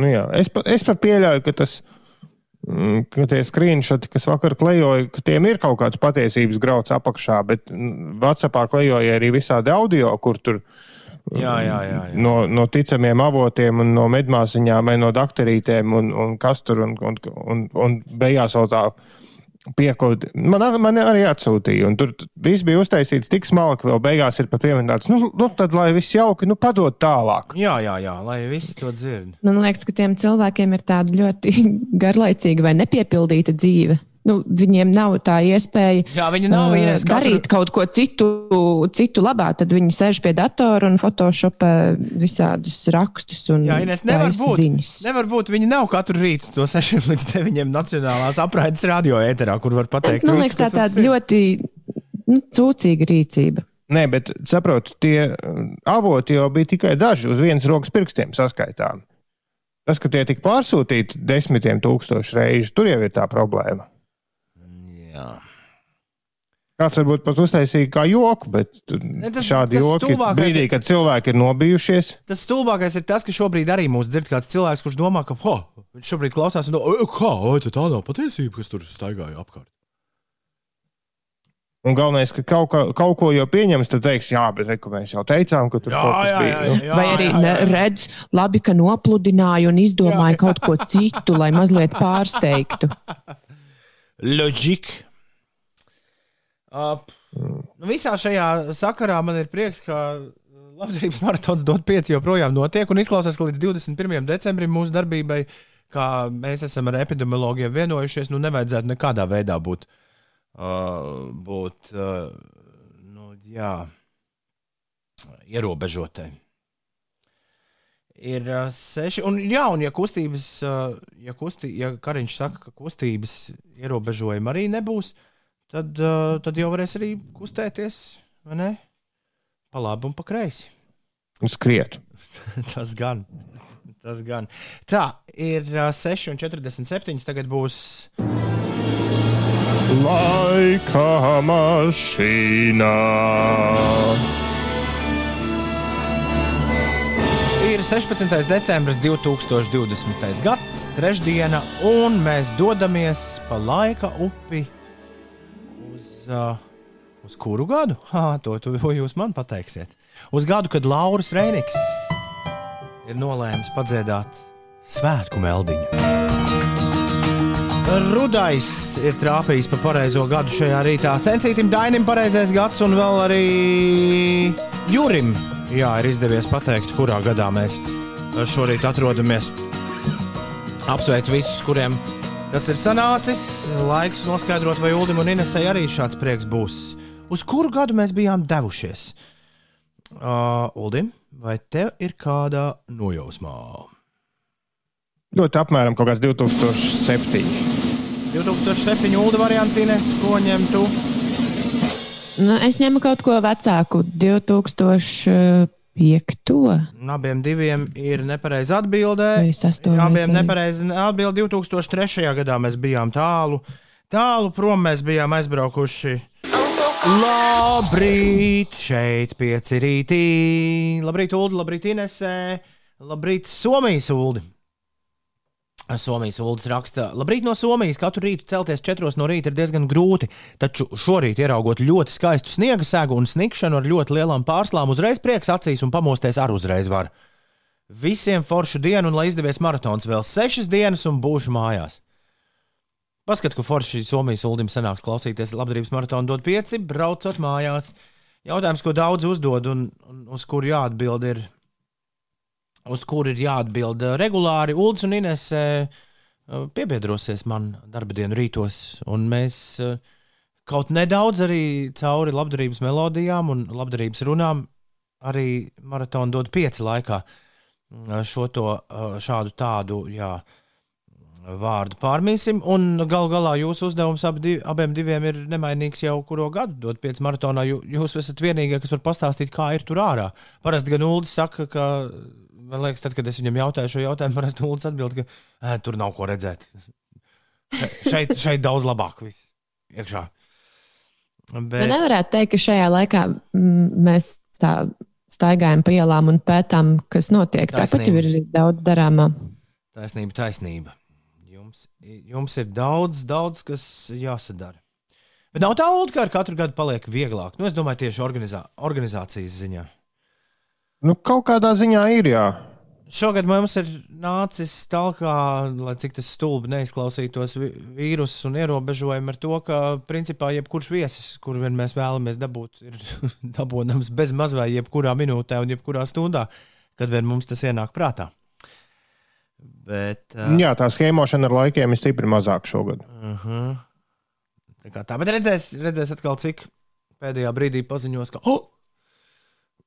Nu, jā, es, pa, es pat pieļauju, ka tas mm, ka tie screenshoti, kas vakar klejoja, ka tiem ir kaut kāds patiesības grauds apakšā, bet mm, Whatsappā klejoja arī visādi audio, kur tur Jā, jā, jā. jā. no, no ticamiem avotiem, un no medmāsiņām, vai no doktorītēm, un, un kas tur, un, un, un, un beigās vēl tā piekod. Man, man arī atsūtīja, un tur viss bija uztaisīts tik smalki, vēl beigās ir pat pieminēts, nu, nu tad, lai viss jauki, nu, padod tālāk. Jā, jā, jā, lai visi to dzird. Man liekas, ka tiem cilvēkiem ir tāda ļoti garlaicīga vai nepiepildīta dzīve. Nu, viņiem nav tā iespēja Jā, nav ā, Ines, katru- darīt kaut ko citu, citu labā. Tad viņi sēž pie datora un photoshopē visādus rakstus un Jā, Ines, nevar būt. ziņas. Nevar būt. Viņi nav katru rītu no 6 līdz 9 nacionālās apraides radio ēterā, kur var pateikt, Man visu, liekas, tā tāda ļoti nu, cūcīga rīcība. Nē, bet saprotu, tie mm, avoti jau bija tikai daži uz vienas rokas pirkstiem saskaitām. Tas, ka tie tika pārsūtīti desmitiem tūkstošu reižu, tur jau ir tā problēma. Jā. Kāds varbūt pat uztaisīja kā joku, bet Ne, tas- šādi tas joki brīdī, kad cilvēki ir nobijušies. Tas stulbākais ir tas, ka šobrīd arī mūs dzird kāds cilvēks, kurš domā, ka ho, viņš šobrīd klausās un domā, kā, oi, tā nav patiesība, kas tur staigāja apkārt. Un galvenais, ka kaut, kā, kaut ko jau pieņems, tad teiks, jā, bet reku, mēs jau teicām, ka tur Jā, kaut kas jā, bija. jā, nu. jā, Vai arī jā, jā. redz, labi, ka nopludināja un izdomāja kaut ko citu, lai mazliet pārsteigtu. Loģika. Uh, nu visā šajā sakarā man ir prieks, ka labdarības maratons dod pieci joprojām notiek un izklausās, ka līdz 21. decembrim mūsu darbībai, kā mēs esam ar epidemiologiem vienojušies, nu nevajadzētu nekādā veidā būt, uh, būt uh, nu, jā, ierobežotai. Ir uh, seši, un, jā, un ja kustības, uh, ja, kustī, ja Kariņš saka, ka kustības ierobežojumi arī nebūs, tad, uh, tad jau varēs arī kustēties, vai ne? Pa labi un pa kreisi. Un skriet. Tas gan. Tas gan. Tā ir uh, 6,47. Tagad būs Laika mašīnā. Ir 16. decembris 2020. gads, trešdiena, un mēs dodamies pa laika upi uz, uh, uz kuru gadu? Ha, to, to, jūs man pateiksiet. Uz gadu, kad Lauris Reiniks ir nolēmis padziedāt svētku meldiņu. Rudais ir trāpījis pa pareizo gadu šajā rītā. Sencītam Dainim pareizais gads, un vēl arī Jurim. Jā, ir izdevies pateikt, kurā gadā mēs šorīt atrodamies. Apsveicu visus, kuriem tas ir sanācis. Laiks noskaidrot, vai Ulim un Inesai arī šāds prieks būs. Uz kuru gadu mēs bijām devušies? Uh, Uldim, vai tev ir kāda nojausmā? Ļoti apmēram kaut kāds 2007. 2007. Ulda variants Ines, ko ņemtu? Nu, es ņemu kaut ko vecāku, 2005. Un Abiem diviem ir nepareiza atbildē. Abiem ceļu. nepareiza atbilde. 2003. gadā mēs bijām tālu. Tālu prom mēs bijām aizbraukuši. Labrīt, šeit pieci rītī. Labrīt, Ulu, labrīt, Inesē. Labrīt, Somijas Ulu. Somijas Ulas raksta, labrīt no Somijas. Katru rītu celties četros no rīta ir diezgan grūti, taču šorīt ieraugot ļoti skaistu sniega segu un snikšanu ar ļoti lielām pārslām, uzreiz prieks acīs un pamosties ar uzreiz var. Visiem foršu dienu, un lai izdevies maratons vēl sešas dienas, un būšu mājās. Paskat, ka forši Somijas uldim sanāks klausīties labdarības maratonu dod pieci, braucot mājās. Jautājums, ko daudz uzdod un, un uz kuru jāatbild, ir, uz kuru ir jāatbild eh, regulāri. Uldis un Ines eh, piebiedrosies man darba dienu rītos, un mēs eh, kaut nedaudz arī cauri labdarības melodijām un labdarības runām arī maratona dod pieci laikā šo to šādu tādu, jā, vārdu pārmīsim. Un gal galā jūsu uzdevums ab abiem diviem ir nemainīgs jau kuru gadu dot pieci maratonā. Jūs esat vienīgie, kas var pastāstīt, kā ir tur ārā. Parasti gan Uldis saka, ka, man liekas, tad, kad es viņam jautāju šo jautājumu, parasti Uldis atbild, ka e, tur nav ko redzēt. Še, šeit, šeit daudz labāk viss iekšā. Bet... Nevarētu teikt, ka šajā laikā mēs tā staigājam pa ielām un pētām, kas notiek. Tāpat jau ir daudz darāmā. Taisnība, taisnība. Jums, jums ir daudz, daudz kas jāsadara. Bet nav tā, ka ar katru gadu paliek vieglāk. Nu, es domāju, tieši organizā, organizācijas ziņā. Nu, kaut kādā ziņā ir jā. Šogad mums ir nācis tālāk, lai cik tas stulbi neizklausītos vīrusu un ierobežojumi ar to, ka principā jebkurš viesis, kuru vien mēs vēlamies dabūt, ir dabūjams bez maz vai jebkurā minūtē un jebkurā stundā, kad vien mums tas ienāk prātā. Bet, uh, Jā, tā schēmošana ar laikiem ir stipri mazāka šogad. Uh -huh. Tā kā tā, bet redzēs, redzēs atkal, cik pēdējā brīdī paziņos, ka oh,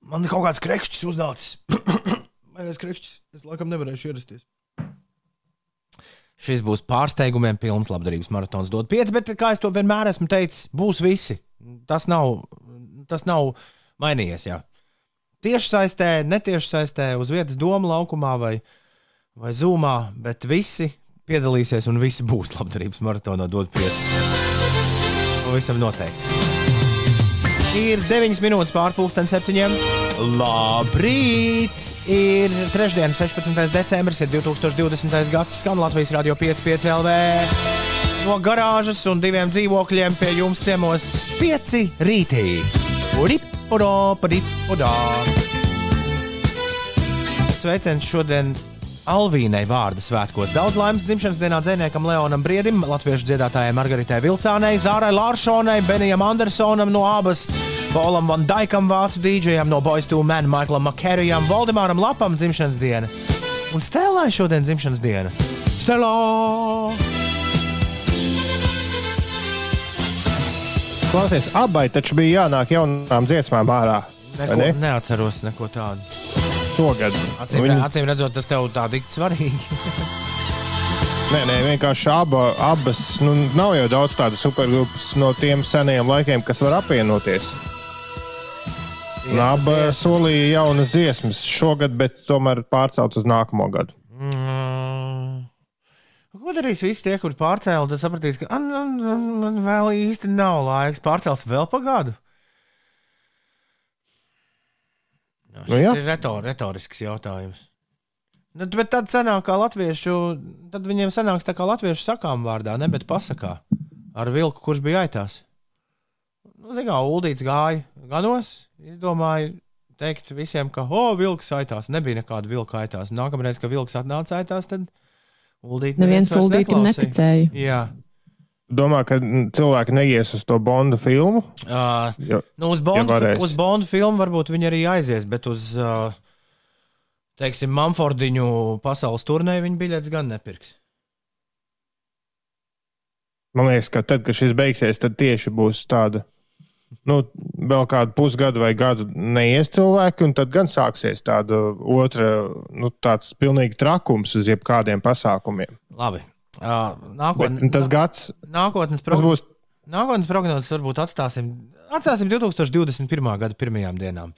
man ir kaut kāds krekšķis uznācis. Maigais krekšķis. Es laikam nevarēšu ierasties. Šis būs pārsteigumiem pilns labdarības maratons. Dod 5, bet, kā jau vienmēr esmu teicis, būs visi. Tas nav, tas nav mainījies. Jā. Tieši saistē, netieši saistē, uz vietas doma laukumā vai, vai zūmā, bet visi piedalīsies un visi būs labdarības maratonā. Dod 5. Pavisam noteikti. Ir 9 minūtes pārpusdienas septiņiem. Labrīt! Ir trešdiena, 16. decembris, ir 2020. gads, skan Latvijas radio 5,5 LV. No garāžas un diviem dzīvokļiem pie jums ciemos pieci rītī. Uripodā, padipodā. Sveiciens šodien Alvīnai vārdu svētkos. Daudz laimes dzimšanas dienā dzinējam Leonam Briedim, latviešu dziedātājai Margaritai Vilcānei, Zārai Lāršonai, Benijam Andersonam no abas Polam Van Daikam, vācu dīdžejam no Boys to Men, Maiklam Makerijam, Valdemāram Lapam dzimšanas diena. Un Stēlai šodien dzimšanas diena. Stelā! Klausies, abai taču bija jānāk jaunām dziesmām ārā. Neko, ne? Neatceros neko tādu. Šogad. Acīm, Viņi... acīm redzot, tas tev tā dikti svarīgi. Nē, nē, vienkārši aba, abas. Nu, nav jau daudz tādu supergrupas no tiem seniem laikiem, kas var apvienoties. Abi solīja jaunas dziesmas šogad, bet tomēr pārcelt uz nākamo gadu. Mm. Ko darīs visi tie, kuri pārcēlīja? Tad sapratīs, ka man, vēl īsti nav laiks. Pārcels vēl pa gadu. Jā, nu, jā. ir retor, retorisks jautājums. Nu, bet tad sanāk, kā latviešu, tad viņiem sanāks tā kā latviešu sakām vārdā, ne bet pasakā ar vilku, kurš bija aitās. Nu, Zinām, kā Uldīts gāja gados, izdomāja teikt visiem, ka, oh, vilks aitās. Nebija nekāda vilka aitās. Nākamreiz, kad vilks atnāca aitās, tad Uldīts neviens Uldītam neticēja. Jā. Domā, ka cilvēki neies uz to Bonda filmu? Uh, jo, nu, uz, Bonda, ja uz Bonda filmu varbūt viņi arī aizies, bet uz, uh, teiksim, Manfordiņu pasaules turnēju viņi biļetes gan nepirks. Man liekas, ka tad, kad šis beigsies, tad tieši būs tāda nu, vēl kādu pusgadu vai gadu neies cilvēki, un tad gan sāksies tāda otra, nu, tāds pilnīgi trakums uz jebkādiem pasākumiem. Labi. Nākotnes, tas gads, nākotnes, prog būs... nākotnes prognozes varbūt atstāsim, atstāsim 2021. gada pirmajām dienām.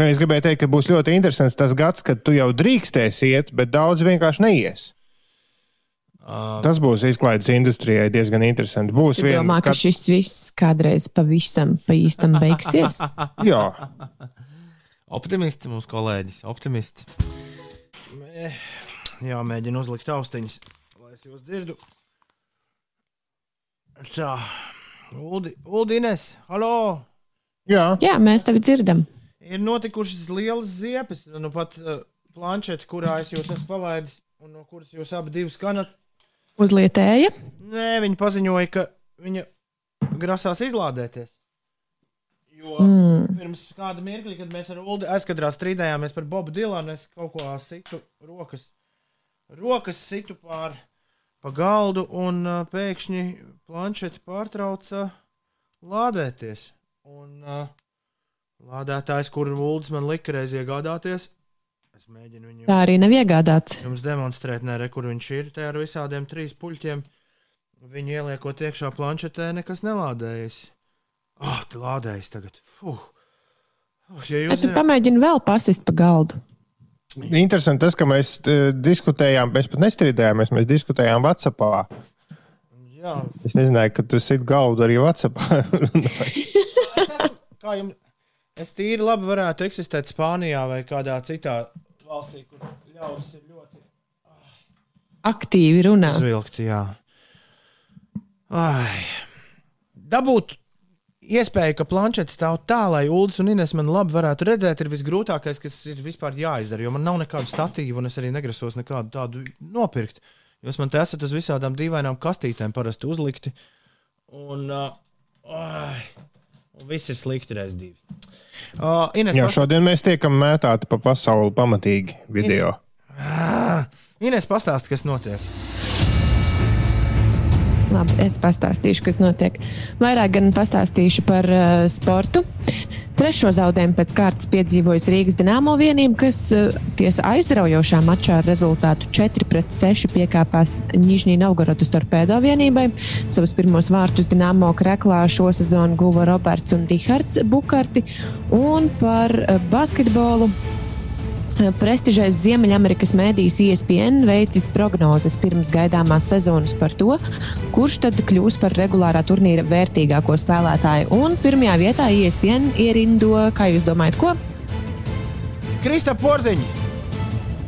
Es gribēju teikt, ka būs ļoti interesants tas gads, kad tu jau drīkstēsi iet, bet daudz vienkārši neies. Uh, Tas būs izklaides industrijai diezgan interesanti. Būs viena. Domā, ka šis viss kādreiz pavisam pa īstam beigsies? Jā. Optimists mums kolēģis, optimists. Jā, mēģinu uzlikt austiņas, es jūs dzirdu. Tā, Uldi, Uldines, halo! Jā. Jā, mēs tevi dzirdam. Ir notikušas lielas ziepes, nu pat uh, planšeti, kurā es jūs esmu palaidis, un no kuras jūs abi divas skanat. Uzlietēja? Nē, viņa paziņoja, ka viņa grasās izlādēties. Jo mm. pirms kāda mirkļa, kad mēs ar Ulu aizkadrā strīdējāmies par Bobu Dilanu, es kaut ko situ rokas, rokas situ pār pa galdu, un uh, pēkšņi planšeti pārtrauca lādēties. Un uh, lādētājs, kuru Vulds man lika reiz iegādāties, es mēģinu viņu Tā arī nav iegādāts. jums demonstrēt, nē, re, kur viņš ir. Te ar visādiem trīs puļķiem. Viņu ieliekot iekšā planšetē, nekas nelādējas. Ah, oh, tā lādējas tagad. Fuh. Oh, ja Es jūs tad pamēģinu vēl pasist pa galdu. Interesanti tas, ka mēs eh, diskutējām, mēs pat nestrīdējāmies, mēs diskutējām WhatsAppā. Jā, Es nezināju, ka tu sit galdu arī WhatsAppā. kā jums? Es tīri labi varētu eksistēt Spānijā vai kādā citā valstī, kur ļaudis ir ļoti Aktīvi runā. Zvilgti, jā. Ai. Dabūt iespēju, ka planšetes stāv tā, lai Ulas un Ines man labi varētu redzēt, ir visgrūtākais, kas ir vispār jāizdara. Jo man nav nekādu statīvu, un es arī negrasos nekādu tādu nopirkt. Jūs man te esat uz visādām dīvainām kastītēm parasti uzlikti. Un, uh, un viss ir slikti reiz divi. Uh, Ines, Jā, pas... šodien mēs tiekam mētāti pa pasauli pamatīgi video. Ines pastāsti, kas notiek. Labi, es pastāstīšu, kas notiek. Vairāk gan pastāstīšu par uh, sportu. Trešo zaudējumu pēc kārtas piedzīvojas Rīgas dīnāmo vienība, kas uh, tiesa aizraujošā mačā ar rezultātu 4-6 piekāpās Nižņī Novgorodas torpēdo vienībai. Savus pirmos vārtus dīnāmo kreklā šo sezonu guva Roberts un Dihards Bukarti. Un par uh, basketbolu Prestižais Ziemeļamerikas mēdījis ESPN veicis prognozes pirms gaidāmās sezonas par to, kurš tad kļūs par regulārā turnīra vērtīgāko spēlētāju. Un pirmajā vietā ESPN ierindo, kā jūs domājat, ko? Krista Porziņa!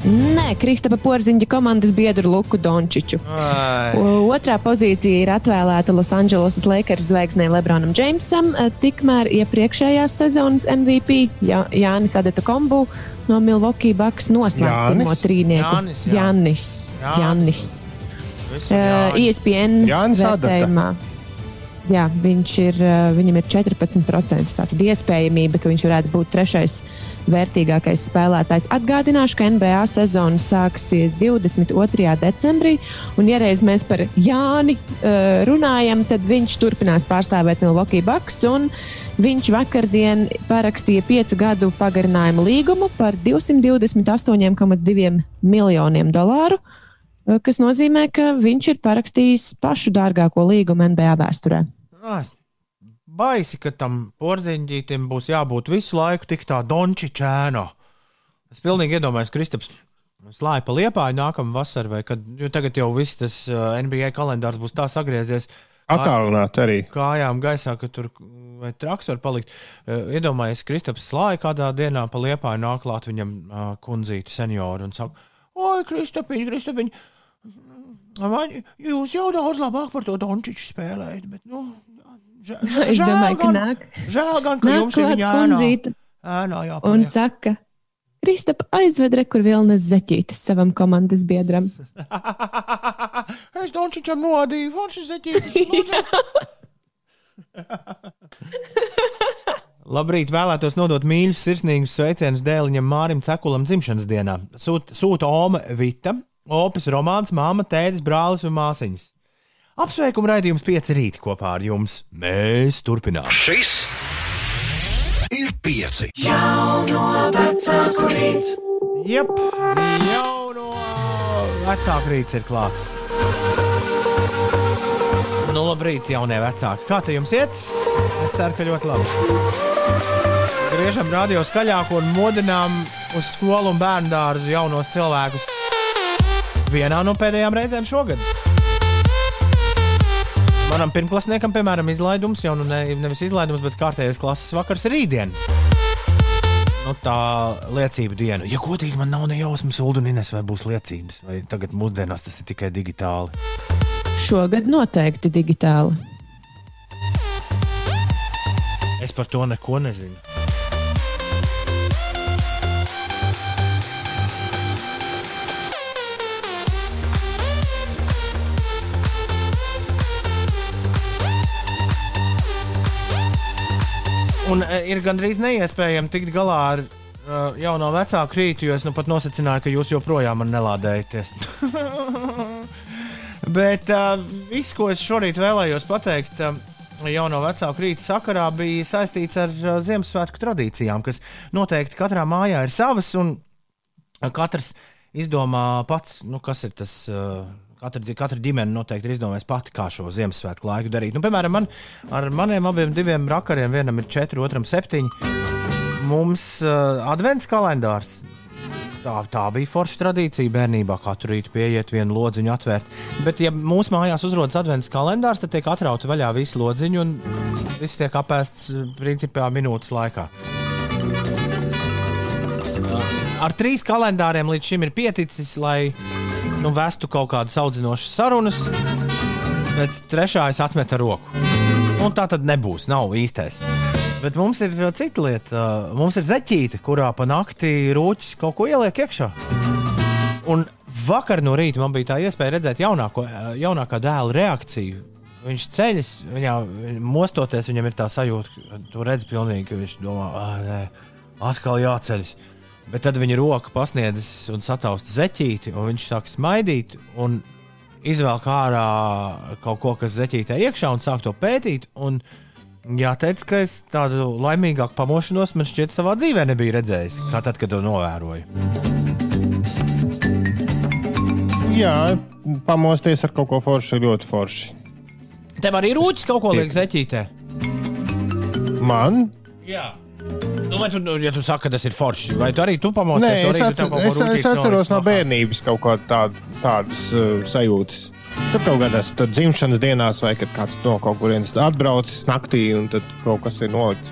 Nē, Kristapa Porziņa komandas biedru Luku Dončiču. Ai. Otrā pozīcija ir atvēlēta Losandželosas Lakers zvaigznei Lebronam Džeimsam, eh, tikmēr iepriekšējās sezonas MVP Jā, Jānis Adeta Kombu no Milwaukee Bucks noslēdz Jānis? pirmo trīnieku. Jānis, jā. Jānis. Jānis. Visu Uh, Jāņu. ESPN Jānis Adata. Jā, ir, uh, viņam ir 14% tātad iespējamība, ka viņš varētu būt trešais vērtīgākais spēlētājs. Atgādināšu, ka NBA sezona sāksies 22. decembrī, un, ja reiz mēs par Jāni uh, runājam, tad viņš turpinās pārstāvēt Milwaukee Bucks, viņš vakardien parakstīja piecu gadu pagarinājumu līgumu par 228,2 miljoniem dolāru eh, kas nozīmē, ka viņš ir parakstījis pašu dārgāko līgumu NBA vēsturē. Ah, Baisi, ka tam porziņģītim būs jābūt visu laiku tik tā dončičēno. Es pilnīgi iedomājos, Kristaps slāja pa liepāju nākamā vasarā, vai kad tagad jau viss tas uh, NBA kalendārs būs tā sagriezies Atālināt arī. kājām gaisā, ka tur vai traks var palikt. Uh, Iedomājieties, Kristaps slāja kādā dienā pa liepāju nāk klāt viņam uh, kundzīti senioru un saka, oi, Kristapiņ, Kristapiņ, man, jūs jau daudz labāk par to dončiču spēlējat, bet, nu, žē- žē- Es domāju, ka nāk, Žēl gan, ka nāk jums ir viņa ēnā. ēnā un jāpaliek. saka, Kristap, aizved rekur vilnas zeķītes savam komandas biedram. es dončičam nodīju, forši zeķītis. Labrīt, vēlētos nodot mīļus, sirsnīgus sveicienus dēliņam Mārim Cekulam dzimšanas dienā. Sūta, sūta Oma Vita, Opis Romāns, māma, tēdes, brālis un māsiņas. Apsveikumu raidījums pieci rīti kopā ar jums. Mēs turpinām. Šis ir pieci. Jep, jau no vecāka rīta ir klāts. Nu, labrīt, jaunie vecāki. Kā te jums iet? Es ceru, ka ļoti labi. Griežam radio skaļāk un modinām uz skolu un bērnu dārzu jaunos cilvēkus. Vienā no pēdējām reizēm šogad. Manam pirmklasniekam, piemēram, izlaidums jau nu ne, nevis izlaidums, bet kārtējais klases vakars rītdien. Nu, tā liecība diena. Ja godīgi, man nav ne jausmas, Ulu un Ines, vai būs liecības, vai tagad mūsdienās tas ir tikai digitāli. Šogad noteikti digitāli. Es par to neko nezinu. Un e, ir gandrīz neiespējami tikt galā ar uh, jauno vecāku rītu, jo es nu pat nosacināju, ka jūs joprojām man nelādējaties. Bet uh, viss, ko es šorīt vēlējos pateikt, uh, jauno vecāku rīta sakarā bija saistīts ar uh, Ziemassvētku tradīcijām, kas noteikti katrā mājā ir savas, un katrs izdomā pats, nu, kas ir tas. Uh, Katra, katra ģimene noteikti ir izdomājusi pati, kā šo Ziemassvētku laiku darīt. Nu, piemēram, man, ar maniem abiem diviem rakariem, vienam ir četri, otram septiņi. Mums uh, advents kalendārs Tā, tā bija forša tradīcija bērnībā. Katru rītu pieiet vienu lodziņu atvērt. Bet, ja mūsu mājās uzrodas adventas kalendārs, tad tiek atrauti vaļā visi lodziņi un viss tiek apēsts principā minūtes laikā. Ar trīs kalendāriem līdz šim ir pieticis, lai nu, vestu kaut kādas audzinošas sarunas, bet trešā es atmetu roku. Un tā tad nebūs, nav īstais. Bet mums ir cita lieta. Mums ir zeķīte, kurā pa nakti rūķis kaut ko ieliek iekšā. Un vakar no rīta man bija tā iespēja redzēt jaunāko, jaunākā dēla reakciju. Viņš ceļas, viņā mostoties, viņam ir tā sajūta, ka tu redz pilnīgi, ka viņš domā, ah, nē, atkal jāceļas. Bet tad viņa roka pasniedzas un satausta zeķīti, un viņš sāk smaidīt un izvelk ārā kaut ko, kas zeķītē iekšā, un sāk to pētīt. Un, Jāteic, ka es tādu laimīgāku pamošanos man šķiet savā dzīvē nebiju redzējis, kā tad, kad to novēroju. Jā, pamosties ar kaut ko foršu ir ļoti forši. Tev arī rūķis kaut ko liek zeķītē. Man? Jā. Nu, vai tu, ja tu saki, ka tas ir forši, vai tu arī tu pamosties? Nē, es, atcer, ko es, es atceros no bērnības kaut kādas tād, tādas uh, sajūtas. Tur kaut kādās tur dzimšanas dienās, vai kad kāds no kaut kurienes atbraucis naktī, un tad kaut kas ir nolikts.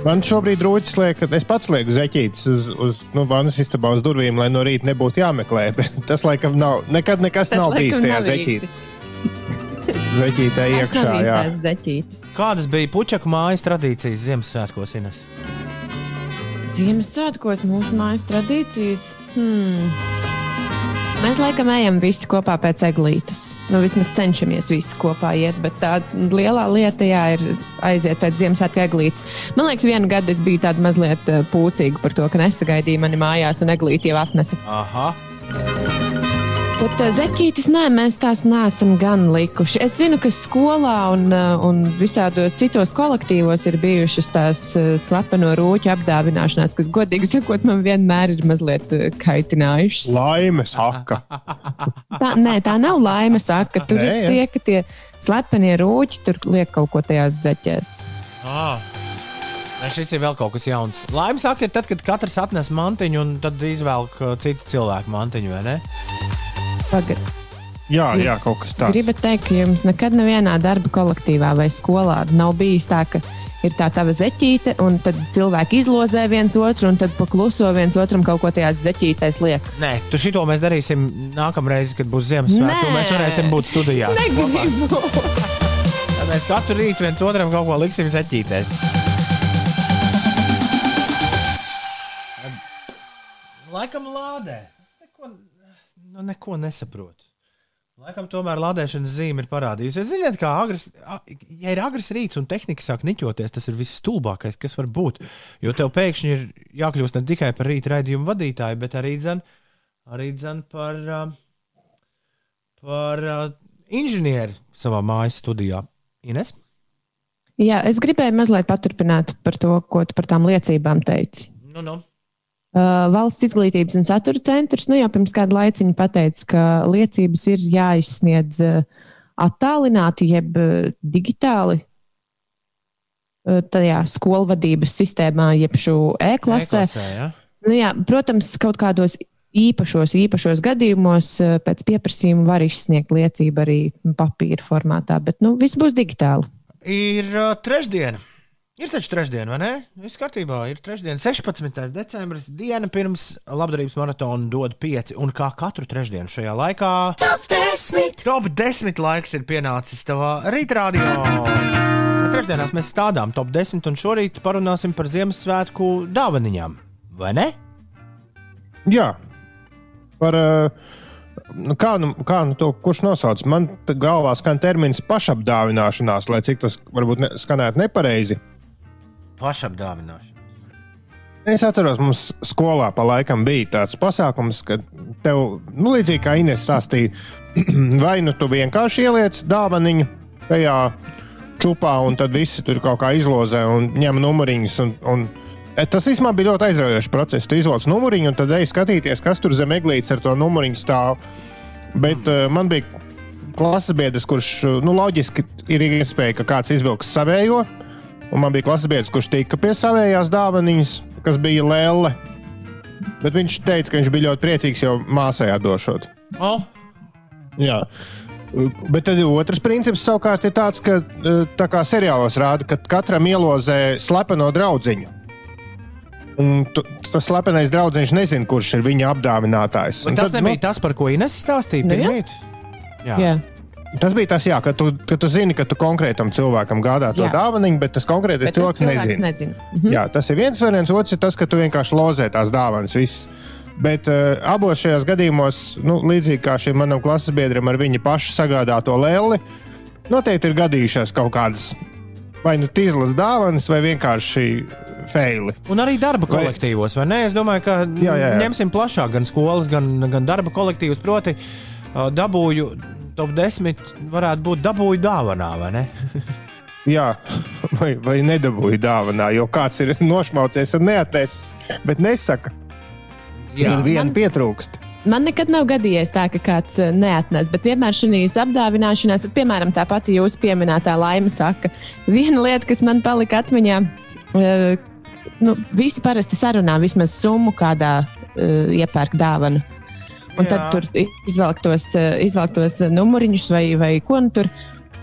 Man šobrīd rūķis liek, ka es pats lieku zeķītes uz, uz nu, vannas istabā uz durvīm, lai no rīta nebūtu jāmeklē. Bet tas laikam nav, nekad nekas Tas nav bijis tajā zeķītē. Zeķītē iekšā, jā. zeķītis. Kādas bija puķaku mājas tradīcijas Ziemassvētkos, Ines? Ziemassvētkos mūsu mājas tradīcijas. Hmm. Mēs laikam ejam visi kopā pēc eglītes. Nu, vismaz cenšamies visi kopā iet, bet tā lielā lieta jā, ir aiziet pēc Ziemassvētku eglītes. Man liekas, vienu gadu es biju tāda mazliet eh, pūcīga par to, ka nesagaidīja mani mājās un eglīti jau atnesa. Aha. Bet uh, zeķītis, nē, mēs tās neesam gan likuši. Es zinu, ka skolā un, uh, un visādos citos kolektīvos ir bijušas tās uh, slepeno rūķu apdāvināšanās, kas, godīgi sakot, man vienmēr ir mazliet kaitinājušas. Laimes haka. Tā, nē, tā nav laime, saka. Tur Nē, ir tie, ka tie slepenie rūķi tur liek kaut ko tajās zeķēs. Ah. Nē, šis ir vēl kaut kas jauns. Saka, ir tad, kad katrs atnes mantiņu un tad izvelk citu cilvēku mantiņu, vai ne? Pagad. Jā, jā, kaut kas tāds. Gribu teikt, ka jums nekad nevienā darba kolektīvā vai skolā nav bijis tā, ka ir tā tava zeķīte, un tad cilvēki izlozē viens otru, un tad pakluso viens otram kaut ko tajās zeķītēs liek. Nē, tu šito mēs darīsim nākamreiz, kad būs Ziemassvētku. Nē. Mēs varēsim būt studijā. Negribu! Tad Mēs katru rītu viens otram kaut ko liksim zeķītēs. Laikam lādē. Nu, neko nesaprotu. Laikam tomēr lādēšanas zīme ir parādījusies. Ziniet, kā agres, ja ir agres rīts un tehnika sāk niķoties, tas ir viss stulbākais, kas var būt. Jo tev pēkšņi ir jākļūst ne tikai par rīta raidījumu vadītāju, bet arī, dzen, arī dzen par, par inženieri savā mājas studijā. Ines? Jā, es gribēju mazliet paturpināt par to, ko tu par tām liecībām teici. Nu, nu. Uh, Valsts izglītības un satura centrs nu, jau pirms kāda laiciņa pateica, ka liecības ir jāizsniedz uh, attālināti, jeb uh, digitāli. Tajā skolvadības sistēmā, jeb šo e-klasē. E-klasē, ja? Nu, jā, protams, kaut kādos īpašos, īpašos gadījumos pēc pieprasījuma var izsniegt liecību arī papīra formātā, bet nu, viss būs digitāli. Ir uh, trešdiena. Ir taču trešdiena, vai ne? Viss kārtībā. Ir trešdiena, 16. decembris, diena pirms labdarības maratona dod pieci. Un kā katru trešdienu šajā laikā, Top 10. top 10 laiks ir pienācis tavā rītrādio. Trešdienās mēs stādām top 10, un šorīt parunāsim par Ziemassvētku dāvaniņām. Vai ne? Jā, par uh, nu, kā, nu, kā nu to kurš nosauc. Man te galvā skan termins pašapdāvināšanās, lai cik tas varbūt ne, skanētu nepareizi. Pašapdāvināšana. Es atceros, mums skolā pa laikam bija tāds pasākums, ka tev, nu, līdzīgi kā Inês stāstīja, vai nu tu vienkārši ieliec dāvaniņu tajā čupā, un tad visi tur kaut kā izlozē un ņem numuriņus. Un, un e, Tas īstenībā bija ļoti aizraujošs process. Tu izvelc numuriņu, un tad ej skatīties, kas tur zem eglītes ar to numuriņu stāv. Bet uh, man bija klases biedrs, kurš, nu, loģiski ir iespēja, ka kāds izvilks savējo. Un man bija klases biedrs, kurš tika pie savējās dāvanas, kas bija lēle. Bet viņš teica, ka viņš bija ļoti priecīgs jau māsai atdošot. Oh. Jā. Bet tad otrs princips savukārt ir tāds, ka tā kā seriālos rāda, ka katram ielozē slepeno draudziņu. Un tas slepenais draugs nezina, kurš ir viņa apdāvinātājs. Un tas tad, nebija nu, tas, par ko Ines stāstīja. Nu, pirmīt? jā. jā. Tas bija tas, jā, ka, tu, ka tu zini, ka tu konkrētam cilvēkam gādā to dāvanu, bet tas konkrētais bet cilvēks, cilvēks nezina. nezina. Mhm. Jā, tas ir viens variants, otrs ir tas, ka tu vienkārši lozē tās dāvanas. Visas. Bet uh, abos šajos gadījumos, nu, līdzīgi kā šim manam klases biedram ar viņa pašu sagādāto lēli, noteikti ir gadījušās kaut kādas vai nu tīzlas dāvanas, vai vienkārši feili. Un arī darba kolektīvos, vai ne? Es domāju, ka jā, jā, jā. ņemsim plašāk gan skolas, gan, gan darba kolektīvus. Proti, uh, dabūju top 10 varētu būt dabūju dāvanā, vai ne? Jā, vai, vai nedabūju dāvanā, jo kāds ir nošmaucies un neatnesis, bet nesaka. Jā, viena man... pietrūkst. Man nekad nav gadījies tā, ka kāds neatnes, bet vienmēr šīs apdāvināšanās, piemēram, tā pati jūsu pieminētā laime saka, viena lieta, kas man palika atmiņā, nu, visi parasti sarunā vismaz summu, kādā uh, iepērk dāvanu. Un Jā. tad tur izvelk tos, izvelk tos numuriņus vai, vai ko nu tur.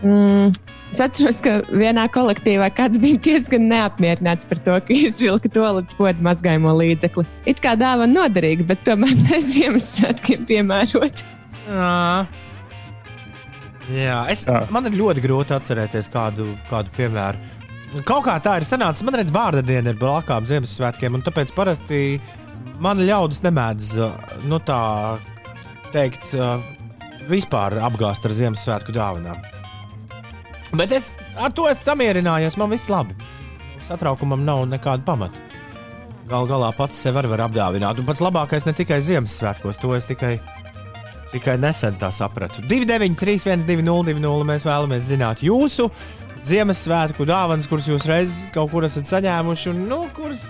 Mm, es atceros, ka vienā kolektīvā kāds bija diezgan neapmierināts par to, ka izvilka to līdz podu mazgājumu līdzekli. It kā dāvana noderīga, bet tomēr ne Ziemassvētkiem piemērot. Jā. Jā, es, Jā. man ir ļoti grūti atcerēties kādu, kādu piemēru. Kaut kā tā ir sanācis. Man liekas, vārda diena ir blakām Ziemassvētkiem, un tāpēc parasti man ļaudis nemēdz nu, tā teikt, vispār apgāzt ar Ziemassvētku dāvanām. Bet es ar to esmu samierinājies. Man viss labi. Satraukumam nav nekāda pamata. Galu galā pats sev var apdāvināt. Un pats labākais ne tikai Ziemassvētkos, to es tikai, tikai nesen tā sapratu. 293, 1202, mēs vēlamies zināt jūsu Ziemassvētku dāvanas, kuras jūs reiz kaut kur esat saņēmuši, un nu, kuras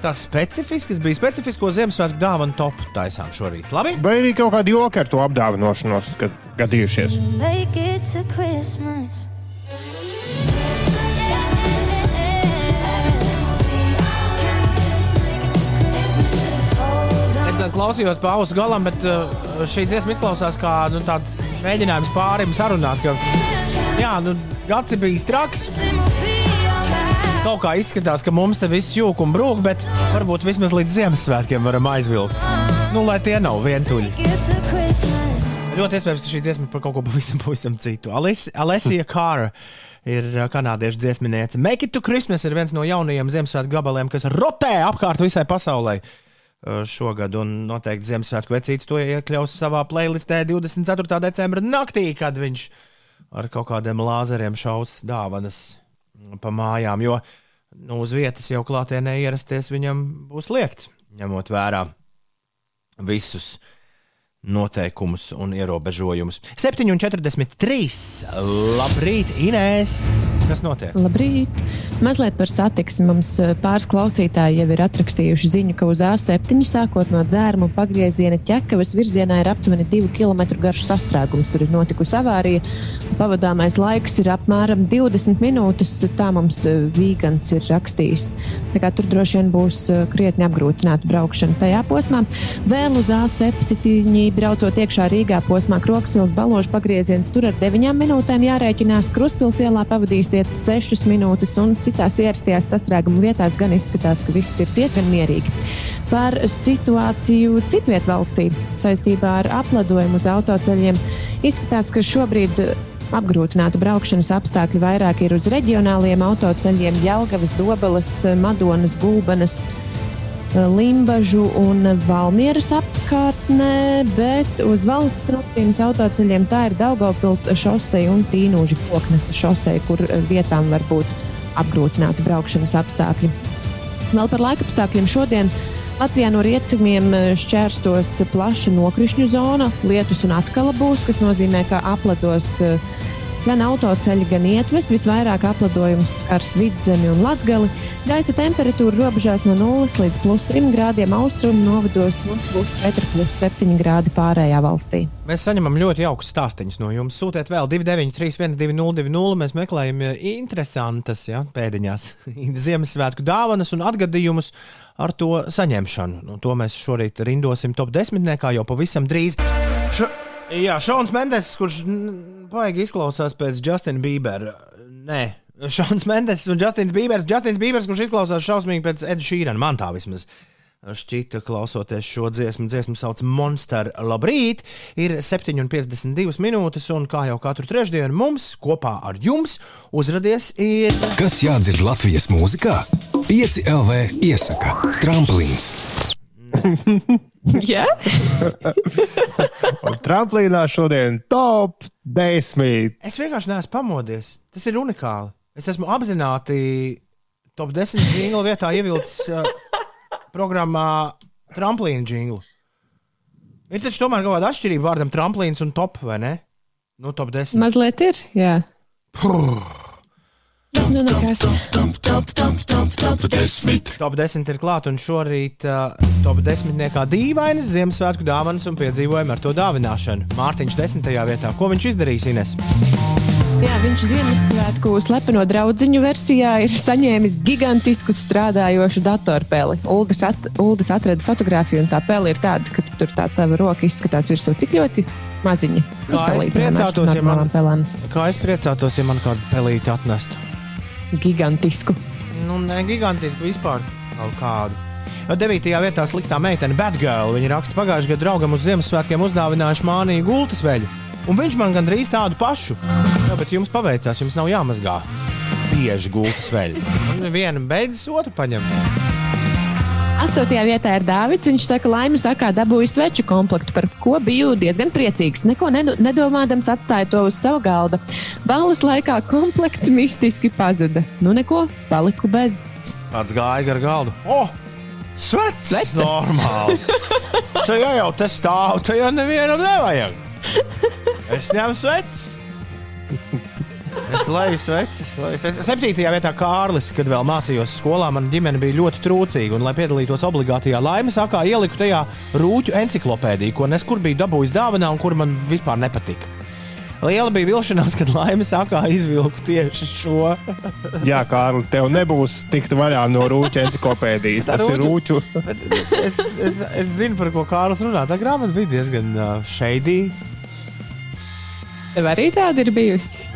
tās specifiskas bija specifisko Ziemassvētku dāvanu topu taisām šorīt. Labi? Vai arī kaut kādi joki ar to apdāvināšanos gadījušies? Es gan klausījos pauses galam, bet uh, šī dziesma izklausās kā nu, tāds mēģinājums pārim sarunāt, ka jā, nu, gads ir bijis traks. Kaut kā izskatās, ka mums te viss jūg un brūk, bet varbūt vismaz līdz Ziemassvētkiem varam aizvilkt. Nu, lai tie nav vientuļi. Ļoti iespējams, ka šī dziesma par kaut ko pavisam, pavisam citu. Alesija Kāra ir uh, kanādiešu dziesminiece. Make it to Christmas ir viens no jaunajiem Ziemassvētku gabaliem, kas rotē apkārt visai pasaulē uh, šogad. Un noteikti Ziemassvētku vecītis to iekļaus savā playlistē 24. decembra naktī, kad viņš ar kaut kādiem lāzeriem šaus dāvanas pa mājām, jo nu, uz vietas jau klātienē ierasties viņam būs liekts, ņemot vērā visus noteikumus un ierobežojumus. 7,43. Labrīt, Inēs! Kas notiek? Labrīt! Mazliet par satiksmi. Mums eh, pāris klausītāji jau ir atrakstījuši ziņu, ka uz A7 sākot no dzērmu pagrieziena ķekavas virzienā ir aptuveni 2 km garš sastrēgums. Tur ir notikusi avārija. Pavadāmais laiks ir apmēram 20 minūtes. Tā mums eh, Vīgants ir rakstījis. Tā kā tur droši vien būs eh, krietni apgrūtināta braukšana tajā posmā. Vēl uz A7 braucot iekšā Rīgā posmā Kroksils baložu pagrieziens, tur ar 9 minūtēm jārēķinās. Kruspils ielā pavadīsiet 6 minūtes, un citās ierastajās sastrēguma vietās gan izskatās, ka viss ir diezgan mierīgi. Par situāciju citviet valstī saistībā ar apladojumu uz autoceļiem izskatās, ka šobrīd apgrūtināta braukšanas apstākļi vairāk ir uz reģionāliem autoceļiem Jelgavas, Dobeles, Madonas, Gulbenes. Limbažu un Valmieras apkārtnē, bet uz valsts siltības autoceļiem tā ir Daugopils šoseja un Tīnūži poknes šoseja, kur vietām var būt apgrūtināti braukšanas apstākļi. Vēl par laikapstākļiem šodien. Latvijā no rietumiem šķērsos plaša nokrišņu zona, lietus un atkal būs, kas nozīmē, ka aplados Gan autoceļi, gan ietves visvairāk aplidojums skars vidzemi un latgali. Gaisa temperatūra robežās no 0 līdz plus 3 grādiem austrumu novados un plus 4, plus 7 grādi pārējā valstī. Mēs saņemam ļoti jaukus stāstīņus no jums. Sūtiet vēl 293, 202, mēs meklējam interesantas ja, pēdiņās Ziemassvētku dāvanas un atgadījumus ar to saņemšanu. Nu, to mēs šorīt rindosim top 10. kā jau pavisam drīz. Šo, jā, Šons Mendes, kurš baigi izklausās pēc Justina Bībera. Nē, Šons Mendes un Justins Bībers. Justins Bībers, kurš izklausās šausmīgi pēc Eda Šīrana, man tā vismaz. Šķita, klausoties šo dziesmu, dziesmu sauc Monster Labrīt, ir 7,52 minūtes, un kā jau katru trešdienu mums kopā ar jums uzrādījies ir. Kas jādzird Latvijas mūzikā? 5 LV iesaka Tramplīns. Jā, Un tramplīnā šodien top 10. Es vienkārši neesmu pamodies. Tas ir unikāli. Es esmu apzināti top 10 jinglu vietā ievilcis uh, programmā tramplīna jinglu. Ir taču tomēr kaut kāda atšķirība vārdam tramplīns un top, vai ne? Nu, top 10. mazliet ir. Jā. Nu, nekas. Top 10 ir klāta, un šorīt uh, top 10 kā dīvainas Ziemassvētku dāvanas un piedzīvojumi ar to dāvināšanu. Mārtiņš 10. vietā. Ko viņš izdarīs, Ines? Jā, viņš Ziemassvētku slepeno draudziņu versijā ir saņēmis gigantisku strādājošu datorpeli. Uldis, at, Uldis atrada fotografiju, un tā pele ir tāda, ka tur tā tava roka izskatās virsū tik ļoti maziņa. Nu, Kā es salīdzinājumā ar priecātos, ja man-. Kā es priecātos, ja man kāds pelīti atnestu? Gigantisku. Nu, ne gigantiski vispār kaut kādu. Jo 9. vietā sliktā meitene Batgirl. Viņa raksta, pagājušajā gadā draugam uz Ziemassvētkiem uzdāvinājuši māniju gultas veļu. Un viņš man gandrīz tādu pašu. Jā, bet jums paveicās, jums nav jāmazgā bieži gultas veļu. Un viena beidzas, otru paņem. Astotajā vietā ir Dārvids. Viņš saka, laimi sakā, dabūju sveču komplektu, par ko biju diezgan priecīgs. Neko nedo- nedomādams atstāju to uz savu galda. Balles laikā komplekts mistiski pazuda. Nu, neko, paliku bez. Kāds gāja gar galdu. O! Svets! Sveces! Normāls! Čia jau, jau tas stāv, te jau nevienam nevajag. Es ņemu sveces. Es leju sveces. leju sveces. Septītajā vietā Kārlis, kad vēl mācījos skolā, man ģimene bija ļoti trūcīga. Un, lai piedalītos obligātajā laimes akā, ieliku tajā rūķu enciklopēdiju, ko neskur biju dabūjis dāvanā un kur man vispār nepatika. Liela bija vilšanās, kad laimes akā izvilku tieši šo. Jā, Kārli, tev nebūs tikt vaļā no rūķa encyklopēdijas. Tā Tas ir rūķu. Es, es, es zinu, par ko Kārlis runā. Tā grāmata bija diezgan šeidīga. Tev arī tāda ir bijusi.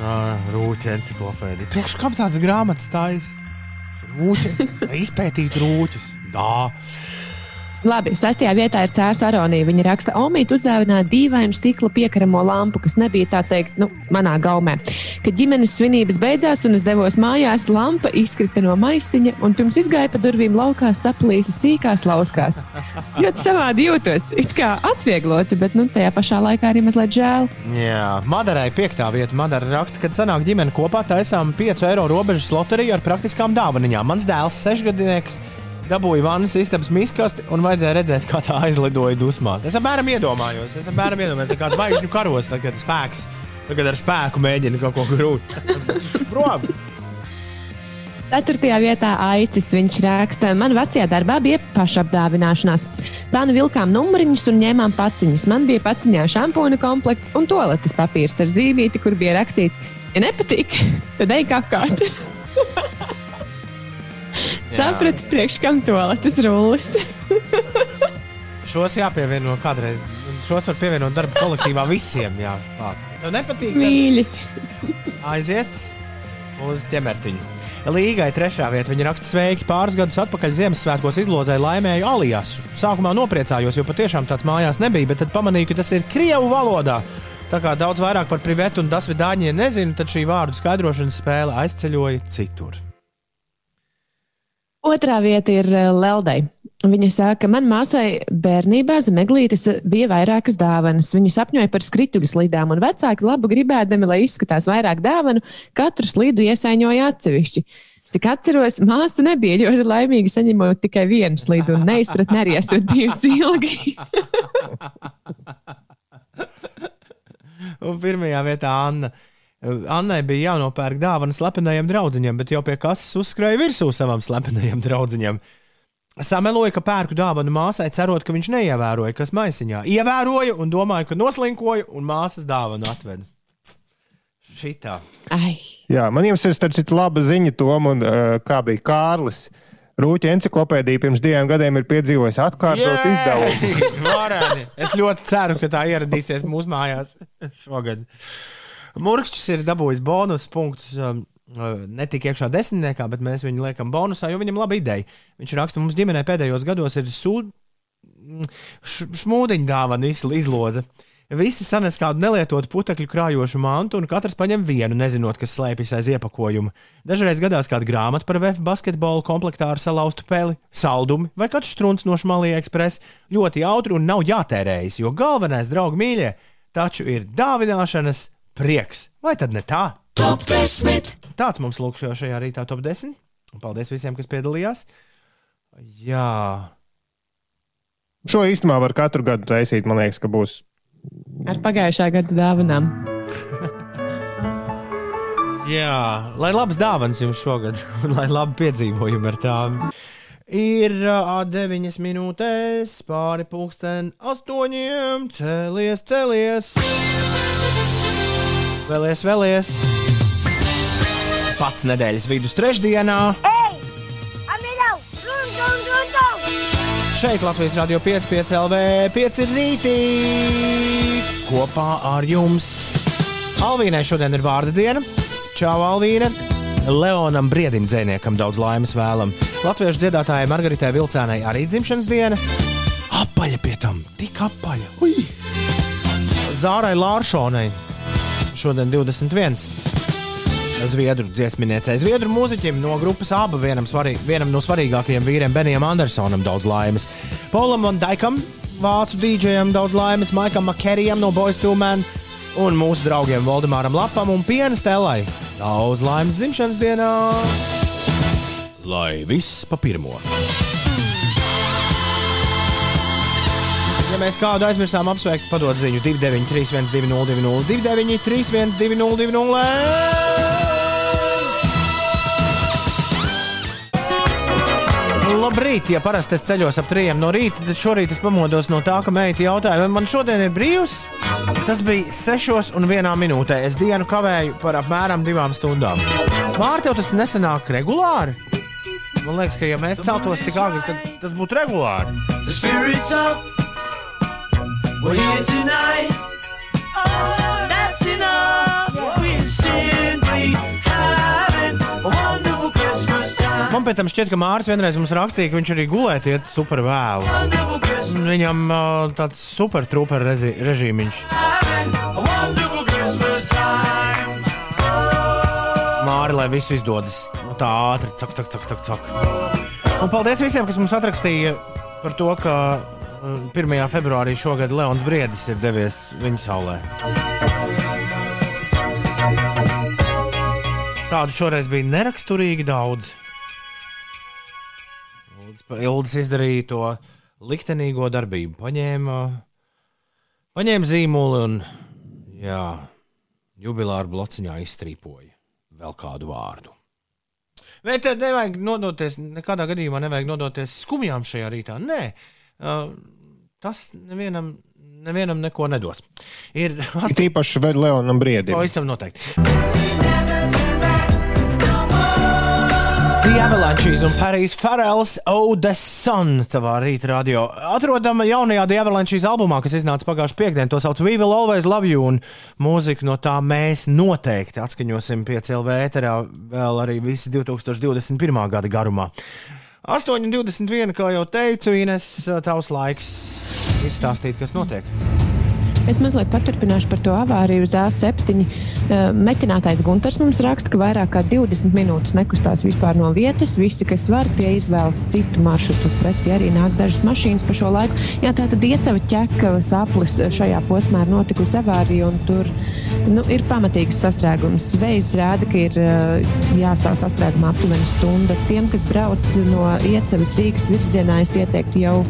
Rūķa enciklopēdija. Priekš kam tādas grāmatas stājas? Rūķis, izpētīt rūķus. Tā. Labi, sastajā vietā ir Cēlā Aronija. Viņa raksta, Omīte uzdāvināja dīvainu stikla piekaramo lampu, kas nebija tā teikt, nu, manā gaumē. Kad ģimenes svinības beidzās un es devos mājās, lampa izkrita no maisiņa un pirms izgāja pa durvīm laukā saplīsa sīkās lauskās. Ļoti savādi jūtos, it kā atviegloti, bet nu, tajā pašā laikā arī mazliet žēl. Jā, Madarai piektā vieta. Madara raksta, kad sanāk ģimene kopā taisām 5 eiro robežas loteriju ar praktiskām dāvanām. Mans dēls, sešgadnieks, dabūja vannas istabas miskasti un vajadzēja redzēt, kā tā aizlidoja dusmās. Es apmēram iedomājos, es apmēram iedomājos, kā zvaigžņu karos, tad, kad spēks, tagad ar spēku mēģina kaut ko grūst. Prom! Ceturtajā vietā Aicis viņš raksta, man vecajā darbā bija pašapdāvināšanās. Tā nu vilkām numuriņus un ņēmām paciņas. Man bija paciņā šampūna komplekts un toaletes papīrs ar zīmīti, kur bija rakstīts, ja nepatīk, tad ej kakāt. Sapratu, priekš kam toaletes rullis. Šos jāpievieno kādreiz. Šos var pievienot darba kolektīvā visiem. Jā, tā. Tev nepatīk? Mīļi. Aiziet uz ķemertiņu. Līgai trešā vieta. Viņa raksta, sveiki, pāris gadus atpakaļ Ziemassvētkos izlozēja laimēju aliasu. Sākumā nopriecājos, jo patiešām tāds mājās nebija, bet tad pamanīju, ka tas ir krievu valodā. Tā kā daudz vairāk par privētu un dasvidāņiem nezinu, tad šī vārdu skaidrošanas spēle aizceļoja citur. Otrā vieta ir eh, Leldai. Viņa saka, man māsai bērnībā zem eglītes bija vairākas dāvanas. Viņa sapņoja par skrituļu slidām, un vecāki labu gribēdami, lai izskatās vairāk dāvanu, katru slidu iesaiņoja atsevišķi. Cik atceros, māsa nebija ļoti laimīga saņemot tikai vienu slidu, un neizpratne arī esot bijusi ilgi. Un pirmajā vietā Anna. Annai bija jānopērk dāvana slepenajam draugiņam, bet jau pie kases uzskrēja virsū savam slepenajam draugiņam. Sameloja, ka pērku dāvanu māsai, cerot, ka viņš neievēroja, kas maisiņā. Ievēroja un domāja, ka noslinkoja un māsas dāvanu atveda. Šitā. Ai. Jā, man jums ir starp citu laba ziņa, Tom, un uh, kā bija Kārlis. Rūķa encyklopēdija pirms diviem gadiem ir piedzīvojusi atkārtot izdevumu. Es ļoti ceru, ka tā ieradīsies mūsu mājās šogad. Murkšķis ir dabūjis bonus punktus. Um, Netika iekšā desmitniekā, bet mēs viņu liekam bonusā, jo viņam ir laba ideja. Viņš raksta, mums ģimenē pēdējos gados ir sūd, šmūdiņa dāvana izloze. Visi sanes kādu nelietotu putekļu krājošu mantu, un katrs paņem vienu, nezinot, kas slēpjas aiz iepakojuma. Dažreiz gadās kāda grāmata par VF basketbolu komplektā ar salauztu peli, saldumi vai kāds strunts no Šmalija ekspresa. Ļoti jautri un nav jātērējas, jo galvenais, draugi mīļie, taču ir dāvināšanas prieks. Vai tad ne tā? Top 10! Tāds mums lūk šajā rītā top 10. Paldies visiem, kas piedalījās. Jā. Šo īstenībā var katru gadu taisīt. Man liekas, ka būs Ar pagājušā gada dāvanām. Jā, lai labas dāvanas jums šogad, un lai labi piedzīvojumi ar tām. Ir uh, 9 minūtes pāri pulksten astoņiem. Cēlies, cēlies! Vēlies, vēlies! Pats nedēļas vidus trešdienā. Ei! Run, run, run, run! Šeit Latvijas Rādio 5, 5 LV, 5 rītī kopā ar jums. Alvīnai šodien ir vārda diena. Čau, Alvīna! Leonam Briedim dzēniekam daudz laimes vēlam. Latviešu dziedātājai Margaritai Vilcēnai arī dzimšanas diena. Apaļa pie tam, tik apaļa. Ui. Zārai Lāršonai šodien 21. Zviedru dziesminiecei, Zviedru mūziķim no grupas ABA, vienam, svarīg, vienam no svarīgākajiem vīriem, Benijam Andersonam, daudz laimes. Polam un Daikam, vācu dīdžejam, daudz laimes, Maikam Makerijam no Boys to Man un mūsu draugiem Valdemāram Lapam un Piena Stelai. Daudz laimes dzimšanas dienā! Lai viss pa pirmo! Ja mēs kādu aizmirsām apsveikt, padod ziņu 293, 1202, 293, 1202. Labrīt, ja parasti es ceļos ap trījiem no rīta, tad šorīt es pamodos no tā, ka meita jautāja, vai man šodien ir brīvs. Tas bija 6 un 1 minūtē. Es dienu kavēju par apmēram 2 stundām. Mārtiņ, tas nesenāk regulāri. Man liekas, ka ja mēs celtos tik agri, tad tas būtu regulāri. We're here tonight. Oh, that's enough. We're simply having a wonderful Christmas time. Man pēc tam šķiet, ka Mārcis vienreiz mums rakstīja, ka viņš arī gulēt iet super vēlu. Viņam uh, tāds super rezi, režīmiņš. Time. Māri, lai viss izdodas tā ātri, cak, cak, cak, cak, cak. Un paldies visiem, kas mums atrakstīja par to, ka 1. februārī šogad Leons Briedis ir devies viņa saulē. Tādu šoreiz bija neraksturīgi daudz. Ilds izdarīja to liktenīgo darbību. Paņēma, paņēma zīmoli un jā, jubilāru blociņā izstrīpoja vēl kādu vārdu. Bet tad nevajag nodoties, nekādā gadījumā nevajag nodoties skumjām šajā rītā. Nē, uh, tas nevienam, nevienam neko nedos. Ir Tīpaši vēl Leonam Briedim. pavisam noteikti. The Avalanches un Parijs Farrells Oh, the Sun tavā rīta radio. Atrodama jaunajā The Avalanches albumā, kas iznāca pagājušajā piekdienā, to sauc We Will Always Love You, un mūziku no tā mēs noteikti atskaņosim pie CLV ēterā vēl arī visi 2021. gada garumā. 8,21, kā jau teicu, Ines, tavs laiks izstāstīt, kas notiek. Es mazliet paturpināšu par to avāriju uz A7. Eh, Metinātājs Gunārs mums raksta, ka vairāk kā 20 minūtes nekustās vispār no vietas. Visi, kas var, tie izvēlas citu maršrutu. Pretī arī nāk dažas mašīnas pa šo laiku. Jā, tā tad iecava ķekavas aplis šajā posmā ir notikusi avārija, un tur nu, ir pamatīgs sastrēgums. Zvejs rāda, ka ir eh, jāstāv sastrēgumā aptuveni stunda. Tiem, kas brauc no iecavas Rīgas virzienā, es ieteiktu jau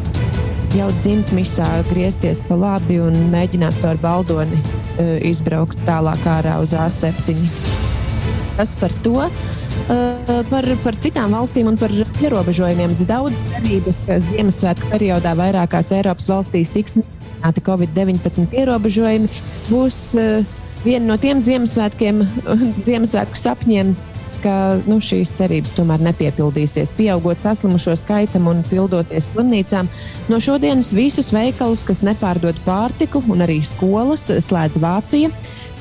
jau dzimtmisā griezties pa labi un mēģināt caur baldoni uh, izbraukt tālāk ārā uz A7. Tas par to. Uh, par, par citām valstīm un par ierobežojumiem. Daudz cerības, ka Ziemassvētku periodā vairākās Eiropas valstīs tiks minēti Covid-19 ierobežojumi, būs uh, viena no tiem Ziemassvētkiem, Ziemassvētku sapņiem, ka nu, šīs cerības tomēr nepiepildīsies. Pieaugot saslimušo skaitam un pildoties slimnīcām, no šodienas visus veikalus, kas nepārdod pārtiku, un arī skolas slēdz Vācija.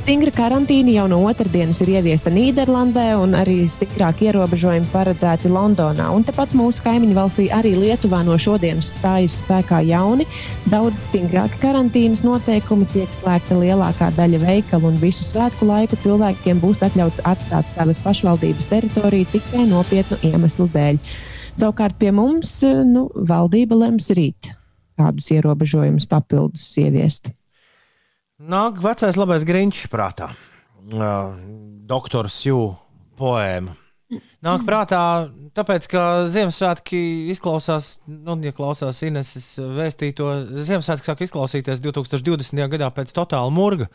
Stingra karantīna jau no otrdienas ir ieviesta Nīderlandē, un arī stiprāki ierobežojumi paredzēti Londonā. Un tepat mūsu kaimiņu valstī arī Lietuvā no šodienas stājas spēkā jauni, daudz stingrāki karantīnas noteikumi, tiek slēgta lielākā daļa veikalu, un visu svētku laiku cilvēkiem būs atļauts atstāt savas pašvaldības teritoriju tikai nopietnu iemeslu dēļ. Savukārt pie mums nu, valdība lems rīt kādus ierobežojumus papildus ieviest. Nāk vecais labais Grīņš prātā. Uh, Doktors Jū poēma. Nāk prātā, tāpēc, ka Ziemassvētki izklausās, nu, ja klausās Ineses vēstīto, Ziemassvētki sāk izklausīties 2020. gadā pēc totāla murga.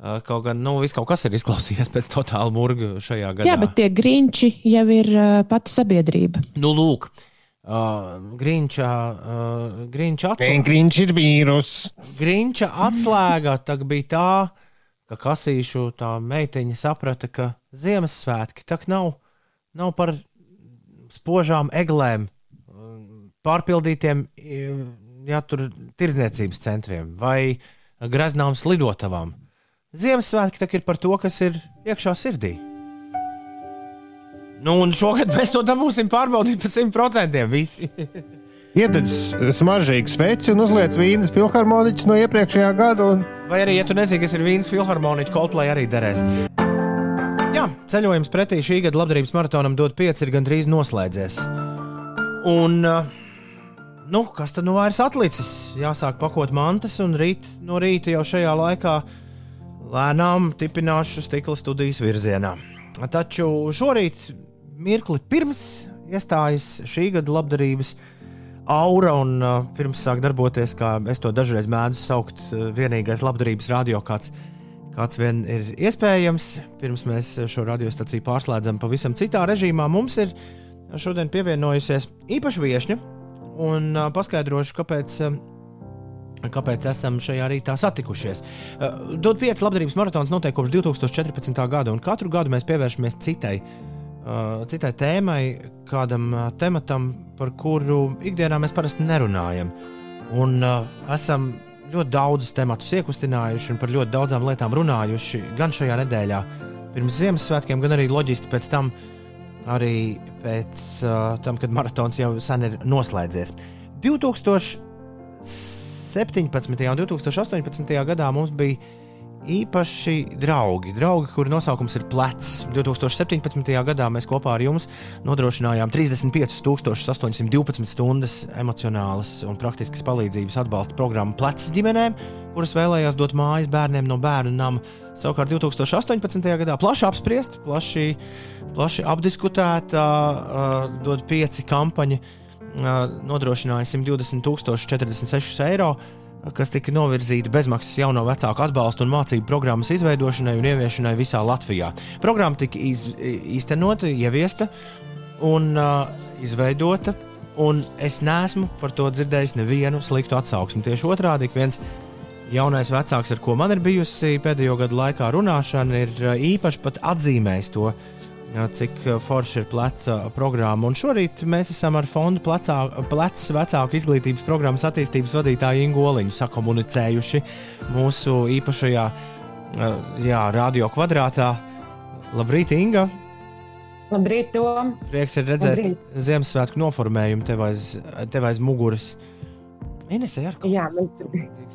Uh, Kaut gan, nu, viss kaut kas ir izklausījies pēc totāla murga šajā gadā. Jā, bet tie grīņši jau ir uh, pati sabiedrība. Nu, lūk, uh, Grīņča, uh, Grīņča atslēga. Grīņš ir vīrus. Grīņča atslēga tak bija tā, ka kasīšu tā meitiņa saprata, ka Ziemassvētki tak nav, nav par spožām eglēm, pārpildītiem jā, tur, tirdzniecības centriem vai graznām slidotavām. Ziemassvētki tak ir par to, kas ir iekšā sirdī. Nu, un šogad mēs to dabūsim pārbaudīt par 100% visi. Iededz smaržīgu sveci un uzliec vīnas filharmoniķus no iepriekšējā gada. Un... Vai arī, ja tu nezini, kas ir vīns filharmoniķa, Coldplay arī derēs. Jā, ceļojums pretī šī gada labdarības maratonam dod 5 ir gandrīz noslēdzies. Un, uh, nu, kas tad nu vairs atlicis? Jāsāk pakot mantas, un rīt no rīta jau šajā laikā lēnām tipināšu stikla studijas virzienā. Taču šorīt, mirkli pirms iestājas šī gada labdarības aura un uh, pirms sāk darboties, kā es to dažreiz mēdzu saukt, uh, vienīgais labdarības radio, kāds, kāds vien ir iespējams. Pirms mēs šo radiostaciju pārslēdzam pavisam citā režīmā, mums ir šodien pievienojusies īpaša viesņa un uh, paskaidrošu, kāpēc. Uh, Kāpēc esam šajā rītā satikušies? Uh, Dod 5 labdarības maratons notiek kopš 2014. gada, un katru gadu mēs pievēršamies citai uh, citai tēmai, kādam uh, tematam, par kuru ikdienā mēs parasti nerunājam. Un uh, esam ļoti daudzus tematus iekustinājuši un par ļoti daudzām lietām runājuši gan šajā nedēļā, pirms Ziemassvētkiem, gan arī loģiski pēc tam, arī pēc uh, tam, kad maratons jau sen ir noslēdzies. 2017. un 2018. gadā mums bija īpaši draugi. Draugi, kuru nosaukums ir Plecs. 2017. gadā mēs kopā ar jums nodrošinājām 35,812 stundas emocionālas un praktiskas palīdzības atbalsta programmu Plecs ģimenēm, kuras vēlējās dot mājas bērniem no bērnu nama. Savukārt 2018. gadā plaši apspriest, plaši, plaši apdiskutēta, uh, dod pieci kampaņi, uh, nodrošināja 120,046 eiro kas tika novirzīta bezmaksas jauno vecāku atbalstu un mācību programmas izveidošanai un ieviešanai visā Latvijā. Programma tika iz, īstenota, ieviesta un uh, izveidota, un es neesmu par to dzirdējis nevienu sliktu atsauksmi. Tieši otrādi, ik viens jaunais vecāks, ar ko man ir bijusi pēdējo gadu laikā runāšana, ir uh, īpaši atzīmējis to, cik forši ir pleca programma. Un šorīt mēs esam ar fondu Plecas vecāku izglītības programmas attīstības vadītāju Ingu Oliņu sakomunicējuši mūsu īpašajā jā, radio kvadrātā. Labrīt, Inga! Labrīt, Tom! Prieks ir redzēt Labrīt. Ziemassvētku noformējumu tev aiz, tev aiz muguras. Inesē, ar Jā,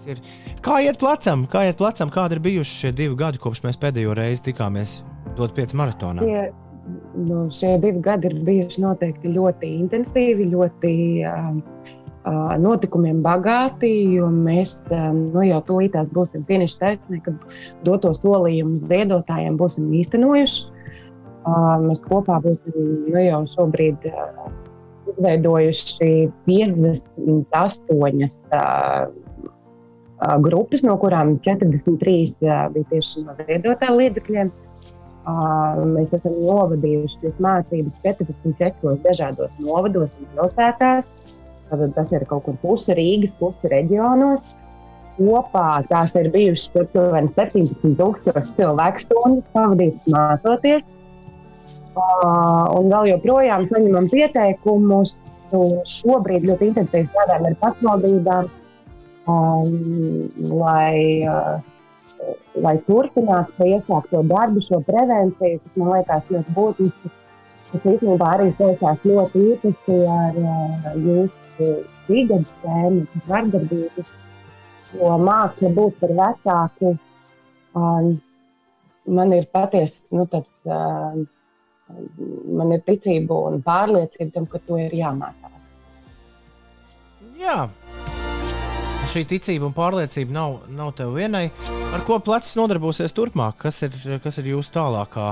ir. Kā iet plecam? Kā iet plecam? Kādi ir bijuši šie divi gadi, kopš mēs pēdējo reizi tikāmies dot pieci maratonā? tie, nu, šie divi gadi ir bijuši noteikti ļoti intensīvi, ļoti um, uh, notikumiem bagāti, jo mēs um, nu, jau tūlītās būsim finiša taisnē, kad doto solījumus ziedotājiem būsim īstenojuši. Uh, mēs kopā būsim nu, jau šobrīd uh, izveidojuši 58 uh, grupas, no kurām 43 uh, bija tieši no ziedotāju līdzekļiem. Mēs esam novadījuši šīs mācības 44 dažādos novados un pilsētās. Tātad tas ir kaut kur puse Rīgas, puse reģionos. Kopā tās ir bijušas aptuveni 17,000 cilvēku stundu pavadītas mācoties. Un vēl joprojām saņemam pieteikumus. Šobrīd ļoti intensīvi strādājam ar pašvaldībām, um, lai, lai turpinātu šo iesākto darbu, šo prevenciju, kas man liekas ļoti būtiski. Tas īstenībā arī saistās ļoti īpaši ar uh, jūsu brīvības tēmu, vardarbību, jo māksla būt par vecāku. Um, man ir patiesi nu, tāds. Uh, man ir ticība un pārliecība tam, ka to ir jāmācās. Jā. Šī ticība un pārliecība nav, nav tev vienai. Ar ko plecs nodarbosies turpmāk? Kas ir, kas ir jūsu tālākā,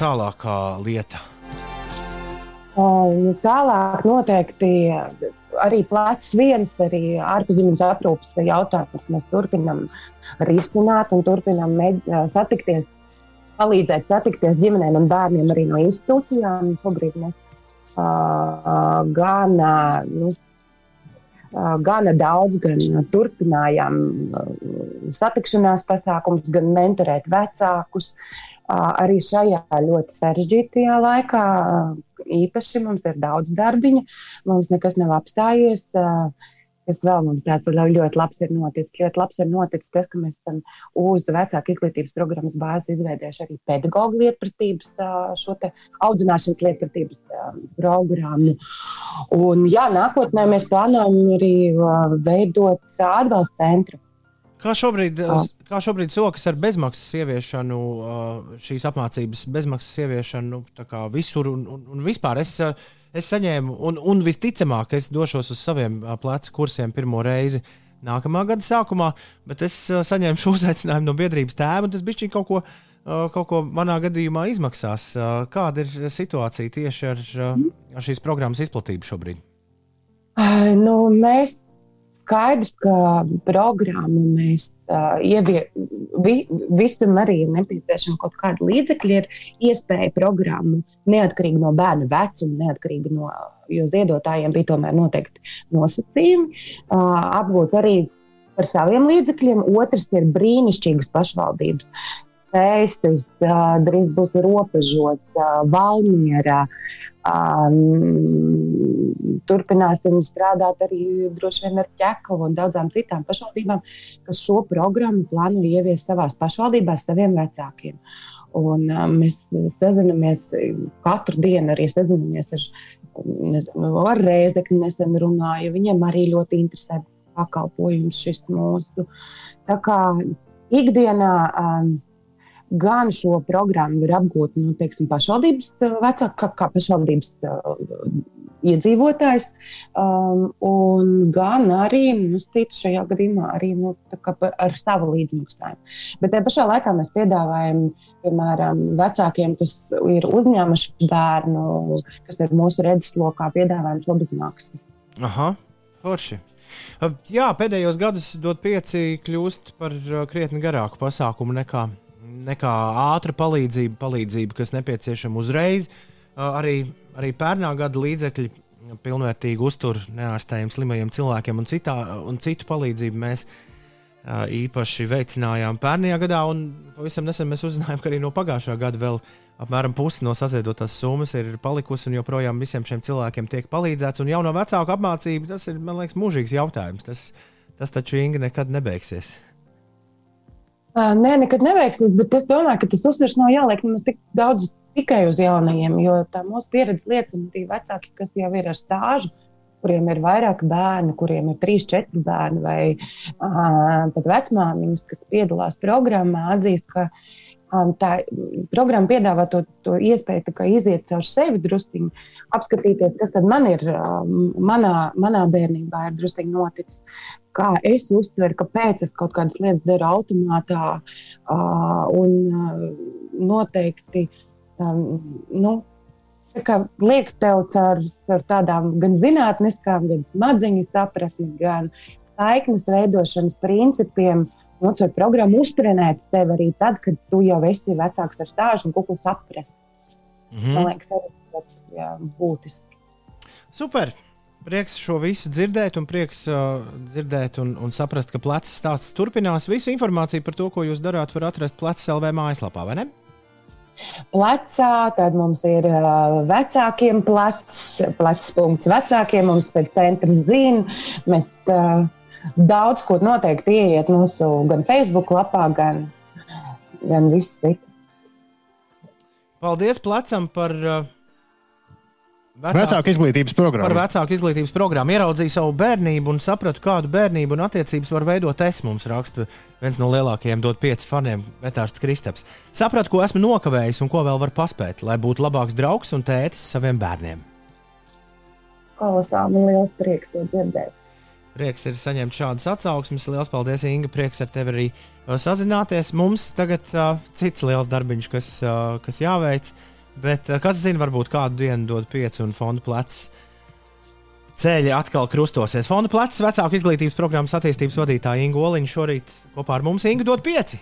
tālākā lieta? Uh, tālāk noteikti arī plecs viens, arī ārpusdzīves aprūpes jautājums. Mēs turpinām risināt un turpinām satikties palīdzēt satikties ģimenēm un bērniem arī no institūcijām. Šobrīd mēs uh, gan, uh, nu, gana daudz gan turpinājām satikšanās pasākumus, gan mentorēt vecākus. Arī šajā ļoti sarežģītajā laikā īpaši mums ir daudz darbiņa, mums nekas nav apstājies. Uh, kas vēl mums tāds ļoti labs ir noticis. Ļoti labs ir noticis tas, ka mēs esam uz vecāku izglītības programmas bāzes izveidojuši arī pedagoģu lietpratības, šo audzināšanas lietpratības programmu. Un, jā, nākotnē mēs plānojam arī veidot atbalsta centru. Kā šobrīd, kā šobrīd sokas ar bezmaksas ieviešanu, šīs apmācības bezmaksas ieviešanu visur un, un, un vispār? Es, es saņēmu, un, un visticamāk, es došos uz saviem plecu kursiem pirmo reizi nākamā gada sākumā, bet es saņēmu šo uzaicinājumu no biedrības tēva, un tas bija kaut ko. Kaut ko manā gadījumā izmaksās. Kāda ir situācija tieši ar, ar šīs programmas izplatību šobrīd? Nu, mēs skaidrs, ka programmu mēs uh, ieviešam, vi, visam arī ir nepieciešama kaut kāda līdzekļa, ir iespēja programmu neatkarīgi no bērna vecuma, neatkarīgi no, jo ziedotājiem bija tomēr noteikti nosacījumi, uh, apgūt arī par saviem līdzekļiem. Otrs ir brīnišķīgas pašvaldības. Pēstis, drīz būs robežos, Valmierā. Um, turpināsim strādāt arī droši vien ar ķekavu un daudzām citām pašvaldībām, kas šo programmu plāno ieviest savās pašvaldībās saviem vecākiem. Un, um, mēs sazinamies katru dienu, arī sazinamies ar, nezinu, ar Rēzekni, nesen runāju. Viņiem arī ļoti interesē pakalpojums šis mūsu. Tā kā ikdienā. Um, gan šo programmu var apgūt nu, teiksim, pašvaldības uh, vecāki, kā, kā pašvaldības uh, iedzīvotājs, um, gan arī nu, šajā gadījumā arī, nu, ar savu līdzmaksājumu. Bet tajā pašā laikā mēs piedāvājam, piemēram, vecākiem, kas ir uzņēmuši bērnu, kas ir mūsu redzeslokā, piedāvājam šo bezmaksas. Aha, forši. Uh, jā, pēdējos gados dot pieci kļūst par uh, krietni garāku pasākumu nekā nekā ātra palīdzība, palīdzība, kas nepieciešama uzreiz. Arī, arī pērnā gada līdzekļi pilnvērtīgi uztur neārstējiem slimajiem cilvēkiem un, citā, un citu palīdzību mēs īpaši veicinājām pērnajā gadā. Pavisam nesen mēs uzzinājām, ka arī no pagājušā gada vēl apmēram pusi no saziedotās summas ir palikusi, un joprojām visiem šiem cilvēkiem tiek palīdzēts. Un jauno vecāku apmācība tas ir, man liekas, mūžīgs jautājums. Tas, tas taču Inga nekad nebeigsies. Nē, nekad neveiksies, bet es domāju, ka tas uzsvers nav jāliek nemaz tik daudz tikai uz jaunajiem, jo tā mūsu pieredze liecina, ka vecāki, kas jau ir ar stāžu, kuriem ir vairāk bērnu, kuriem ir trīs, četri bērni, vai uh, pat vecmāmiņas, kas piedalās programmā, atzīst, ka um, tā programma piedāvā to, to iespēju iziet caur sevi druskuļi, apskatīties, kas man ir um, manā, manā bērnībā ir druskuļi noticis kā es uztveru, kāpēc es kaut kādas lietas daru automātā. Uh, un uh, noteikti um, nu, tā kā liek tev caur, caur tādām gan zinātniskām, gan smadzeņu sapratni, gan saiknes veidošanas principiem. Nu, caur programmu uztrenēt sevi arī tad, kad tu jau esi vecāks ar stāžu un kuklu saprast. Mhm. Man liekas, tas ir būtiski. Super! Prieks šo visu dzirdēt, un prieks uh, dzirdēt un, un saprast, ka plecs stāsts turpinās. Visu informāciju par to, ko jūs darāt, var atrast plecs LV mājaslapā, vai ne? Plecā, tad mums ir uh, vecākiem plecs, plecs punkts vecākiem, mums ir centrs zina. Mēs uh, daudz ko noteikti ieiet mūsu gan Facebook lapā, gan, gan visu citu. Paldies plecam par uh, Vecāku izglītības Par programmu. vecāku izglītības programmu ieraudzīju savu bērnību un sapratu, kādu bērnību un attiecības var veidot es. Mums raksta viens no lielākajiem dot pieci faniem, Vetārds Kristaps. Sapratu, ko esmu nokavējis un ko vēl var paspēt, lai būtu labāks draugs un tētis saviem bērniem. Kolosāli man liels prieks to dzirdēt. Prieks ir saņemt šādas atsauksmes. Lielas paldies, Inga. Prieks ar tevi arī uh, sazināties. Mums tagad uh, cits liels darbiņš, kas, uh, kas jāveic. Bet uh, kas zina, varbūt kādu dienu dod pieci un fonda plecs. Ceļi atkal krustosies. Fonda plecs vecāku izglītības programmas attīstības vadītāja Inga Oliņa šorīt kopā ar mums Inga dod pieci.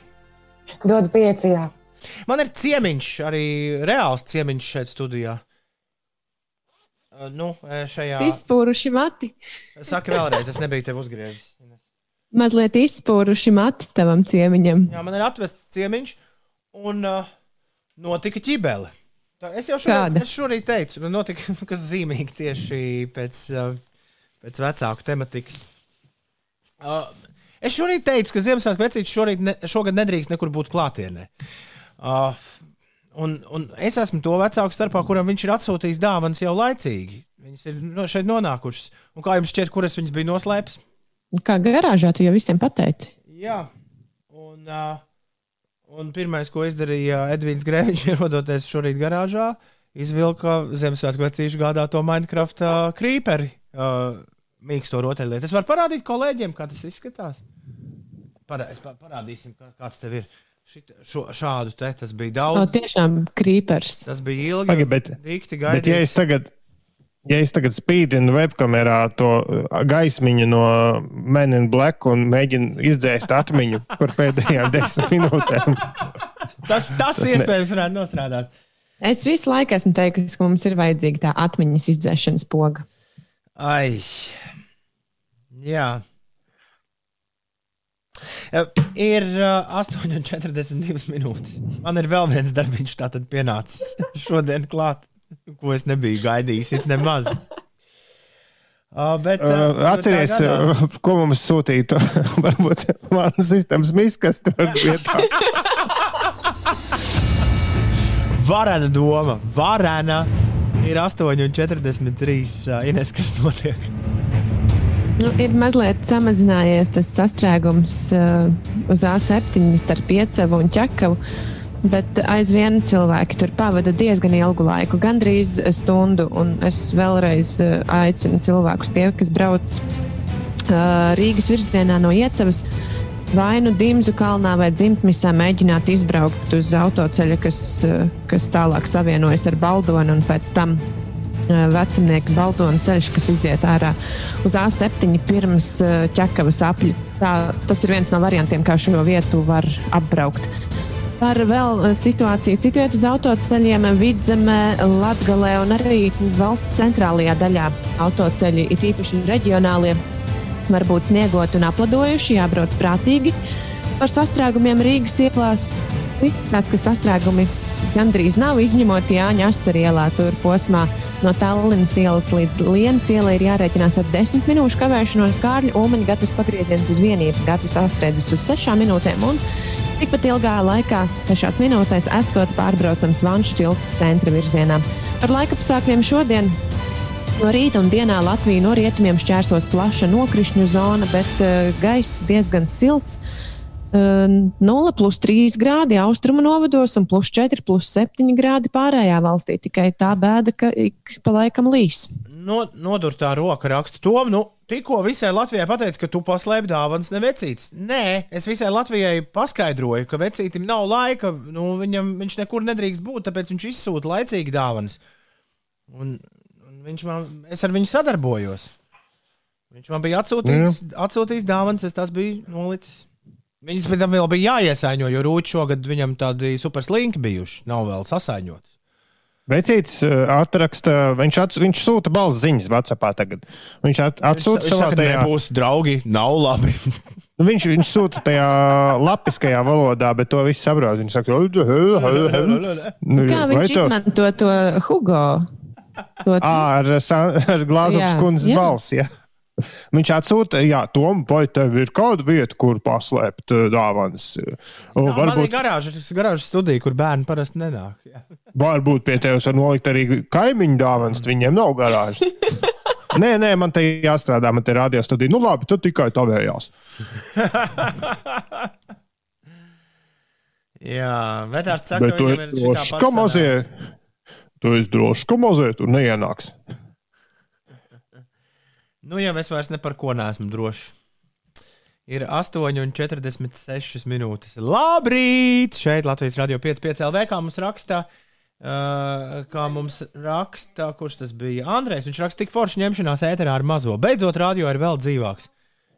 Dod pieci, jā. Man ir ciemiņš, arī reāls ciemiņš šeit studijā. Uh, Nu, eh, šajā. Izspūruši mati. Saka vēlreiz, es nebiju tev uzgriezis. Mazliet izspūruši mati tavam ciemiņam. Jā, man ir atvests ciemiņš, un uh, notika ķibele. Tā, es jau šorīt, es šorīt teicu, man notika kas zīmīgi tieši pēc, uh, pēc vecāku tematikas. Uh, es šorīt teicu, ka Ziemassvētku vecītis ne, šogad nedrīkst nekur būt klātienē. Uh, un, un es esmu to vecāku starpā, kuram viņš ir atsūtījis dāvanas jau laicīgi. Viņas ir no šeit nonākušas. Un kā jums šķiet, kuras viņas bija noslēptas? Kā garāžā tu jau visiem pateici? Jā, un, uh, un pirmais, ko izdarīja Edvīns Grēviņš, ierodoties šorīt garāžā, izvilka Ziemassvētku vecīšu gādāto Minecraft krīperi. Uh, Mīksto rotaļlietu. Es varu parādīt kolēģiem, kā tas izskatās. Parā, pa- parādīsim, kā, kāds tev ir. Šit, šo, šādu te tas bija daudz. tiešām krīpers. Tas bija ilgi. Pagaid, bet- dikti Bet, ja es gaidīts. tagad, ja es tagad spīdinu webkamerā to uh, gaismiņu no Men in Black un mēģinu izdzēst atmiņu par pēdējām desmit minūtēm, Tas, tas ne- iespējams varētu nostrādāt. Es visu laiku esmu teikusi, ka mums ir vajadzīga tā atmiņas izdzēšanas poga. Ai, jā. Ir uh, 8,42 minūtes. Man ir vēl viens darbiņš, tātad pienācis šodien klāt, ko es nebiju gaidījis it nemaz. Uh, bet, uh, uh, atceries, uh, ko mums sūtītu. Varbūt mana sistēmas miskasta var vietā. Varena doma, varena ir 8,43. Uh, Ines, kas notiek? Nu, ir mazliet samazinājies tas sastrēgums uh, uz A7 starp Piecevu un Čekavu. Bet aizvien cilvēki tur pavada diezgan ilgu laiku, gandrīz stundu. un Es vēlreiz uh, aicinu cilvēkus, tie, kas brauc uh, Rīgas virzienā no Iecavas, vai nu Dimzu kalnā vai Dzimtmisā, mēģināt izbraukt uz autoceļa, kas, uh, kas tālāk savienojas ar Baldonu un pēc tam vecumnieka Baldona ceļš, kas iziet ārā uz A7 pirms ķekavas apļa. Tā, tas ir viens no variantiem, kā šo vietu var apbraukt. Par vēl uh, situāciju citviet uz autoceļiem, vidzemē, Latgalē un arī valsts centrālajā daļā autoceļi, it īpaši reģionālie, var būt sniegot un apladojuši, jābrauc prātīgi. Par sastrēgumiem Rīgas ieplās izskatās, ka sastrēgumi gandrīz nav izņemot Jāņa Asari ielā tur posmā. No Tallinas ielas līdz Lienas ielai ir jārēķinās ar 10 minūšu kavēšanos kārļu, Ulmaņa gatavs pagrieziens uz vienības, gatavs astrēdzis uz 6 minūtēm un tikpat ilgā laikā, 6 minūtēs, esot pārbraucams Vanšu tilts centra virzienā. Par laikapstākļiem šodien No rīta un dienā Latviju no rietumiem šķērsos plaša nokrišņu zona, bet uh, gaiss diezgan silts. Uh, 0 plus 3 grādi austrumu novados un plus 4, plus 7 grādi pārējā valstī. Tikai tā bēda, ka ik pa laikam līs. No, nodurtā roka raksta to, nu, tikko visai Latvijai pateica, ka tu paslēp dāvanas nevecīts. Nē, es visai Latvijai paskaidroju, ka vecītim nav laika, nu, viņam, viņš nekur nedrīkst būt, tāpēc viņš izsūta laicīgi dāvanas. Un, un viņš man, es ar viņu sadarbojos. Viņš man bija atsūtījis, atsūtījis dāvanas, es tās biju nolicis. Viņas pēc tam vēl bija jāiesaiņo, jo rūķi šogad viņam tādi super slinki bijuši. Nav vēl sasaiņotas. Vecītis uh, atraksta, viņš, ats, viņš sūta balss ziņas Vācijā tagad. Viņš at, atsūta Viņš savā saka, tajā. nebūs draugi, nav labi. Nu, viņš, viņš sūta tajā lapiskajā valodā, bet to viss saprot. Viņš saka. Nu, Kā viņš to- izmanto to Hugo? To, ar, ar glāzes Jā, kundzes jā. balsi. Ja. Viņš atsūta, jā, Tom, vai tev ir kāda vieta, kur paslēpt uh, dāvanas? O, Jā, man ir varbūt, garāža, garāža studija, kur bērni parasti nenāk. Jā. varbūt pie tevis var nolikt arī kaimiņu dāvanas, viņiem nav garāžas. Nē, nē, man te jāstrādā, man te rādījās studija. Nu, labi, tad tikai tavējās. Jā, Bet ka tu viņam ir ka mazie, tu esi drošs, ka mazie tur neienāks. Nu, jau es vairs ne par ko neesmu drošs. Ir 8,46 minūtes. Labrīt! Šeit Latvijas radio 5,5 LV. Kā mums raksta, uh, kā mums raksta, kurš tas bija? Andrejs. Viņš raksta, tik forši ņemšanās ēterā ar mazo. Beidzot, radio ir vēl dzīvāks.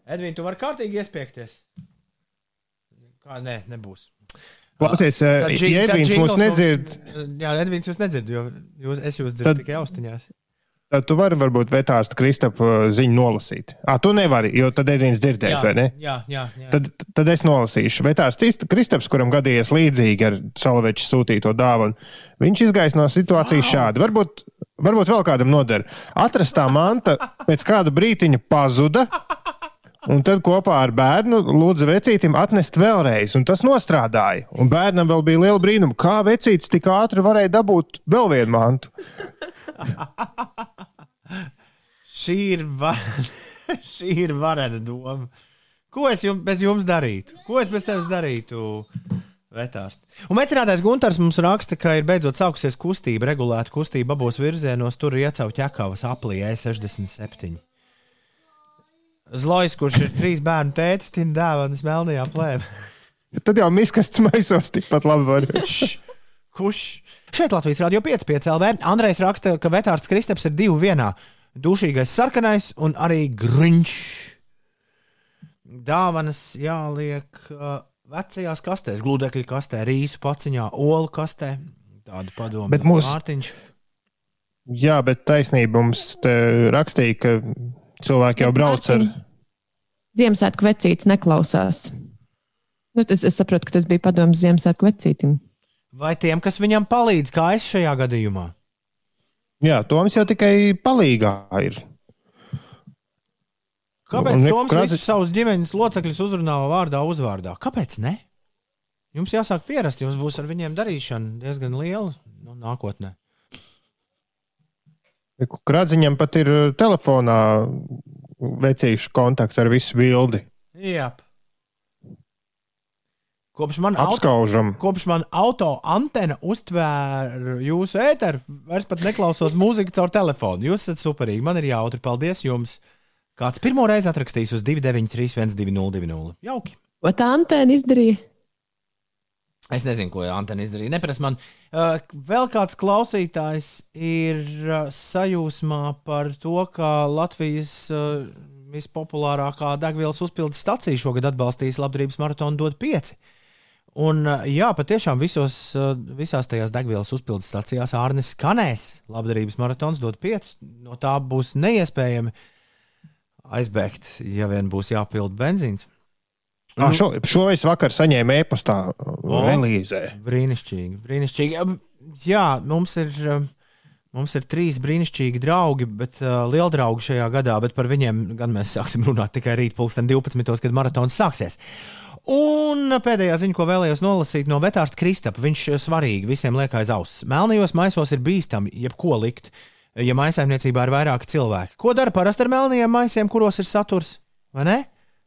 Edvīna, tu vari kārtīgi iespiekties. Kā nē, nebūs. Klausies, Edvīns mūs nedzird, Jā, Edvīns jūs nedzird, jo jūs, es jūs dzirdu Tad- tikai austiņās. Tad tu vari varbūt vetārsta Kristapa ziņu nolasīt. Ah, tu nevari, jo tad Edvīns dzirdēs, vai ne? jā, jā, jā. Tad, tad es nolasīšu. Vetārs Kristaps, kuram gadījies līdzīgi ar Salveča sūtīto dāvanu, viņš izgaisa no situācijas šādi. Varbūt, varbūt vēl kādam noder. Atrastā manta pēc kāda brītiņa pazuda. Un tad kopā ar bērnu lūdza vecītim atnest vēlreiz, un tas nostrādāja. Un bērnam vēl bija liela brīnuma, kā vecītis tik ātri varēja dabūt vēl vienu mantu. Šī ir, va... Šī ir varena doma. Ko es jums, bez jums darītu? Ko es bez tevis darītu? Vetārst. Un metrādājs Gunārs mums raksta, ka ir beidzot sākusies kustība, regulēta kustība abos virzienos. Tur ir iecauts ķekavas aplī E67. Zlojas, kurš ir trīs bērnu tētis, ir dēvanas melnajā plēvē. Tad jau miskasts maisos tikpat labi Kurš? Šeit Latvijas Rādio 5,5 LV. Andrejs raksta, ka vetārsts Kristaps ir divi vienā. Dušīgais sarkanais un arī grunčs. Dāvanas jāliek uh, vecajās kastēs, gludekļu kastē, rīsu paciņā, olu kastē. Tāda padoma. Bet mūs- Mārtiņš. Jā, bet taisnība mums rakstīja, ka cilvēki jau brauc ar. Ziemassvētku vecītis neklausās. Nu, tas, es saprotu, ka tas bija padoms Ziemassvētku vecītim. Vai tiem, kas viņam palīdz, kā es šajā gadījumā? Jā, Toms jau tikai palīgā ir. Kāpēc Toms Krasi- visus savus ģimenes locekļus uzrunā vārdā, uzvārdā? Kāpēc ne? Jums jāsāk pierast, jums būs ar viņiem darīšana diezgan liela nu, nākotnē. Kradziņam pat ir uh, telefonā vecīšu kontakti ar visu bildi. Jā. Kopš man, auto, Apskaužam. kopš man auto antena uztvēra jūsu ēteru, vairs pat neklausos mūziku caur telefonu. Jūs esat superīgi, man ir jautri. Paldies jums! Kāds pirmo reizi atrakstīs uz 293, 1202? Jauki! Ko tā antēna izdarīja? Es nezinu, ko Antena izdarīja. Neprasa man. Uh, vēl kāds klausītājs ir uh, sajūsmā par to, ka Latvijas uh, vispopulārākā degvielas uzpildes stacija šogad atbalstīs labdarības maratonu dod pieci. Un, jā, patiešām visos, visās tajās degvielas uzpildes stacijās Ārnis skanēs. Labdarības maratons dod pieci. No tā būs neiespējami aizbēgt, ja vien būs jāpild benzīns. Ah, šo, šo es vakar saņēmu e-pastā Elīzē. Brīnišķīgi, brīnišķīgi. Jā, mums ir, um, mums ir trīs brīnišķīgi draugi, bet uh, liela draugi šajā gadā, bet par viņiem gan mēs sāksim runāt tikai rīt, pulksten 12. kad maratons sāksies. Un pēdējā ziņa, ko vēlējos nolasīt no vetārsta Kristapa, viņš svarīgi visiem liek aiz auss. Melnajos maisos ir bīstami jebko likt, ja maisaimniecībā ir vairāki cilvēki. Ko dara parasti ar melnajiem maisiem, kuros ir saturs? Vai ne?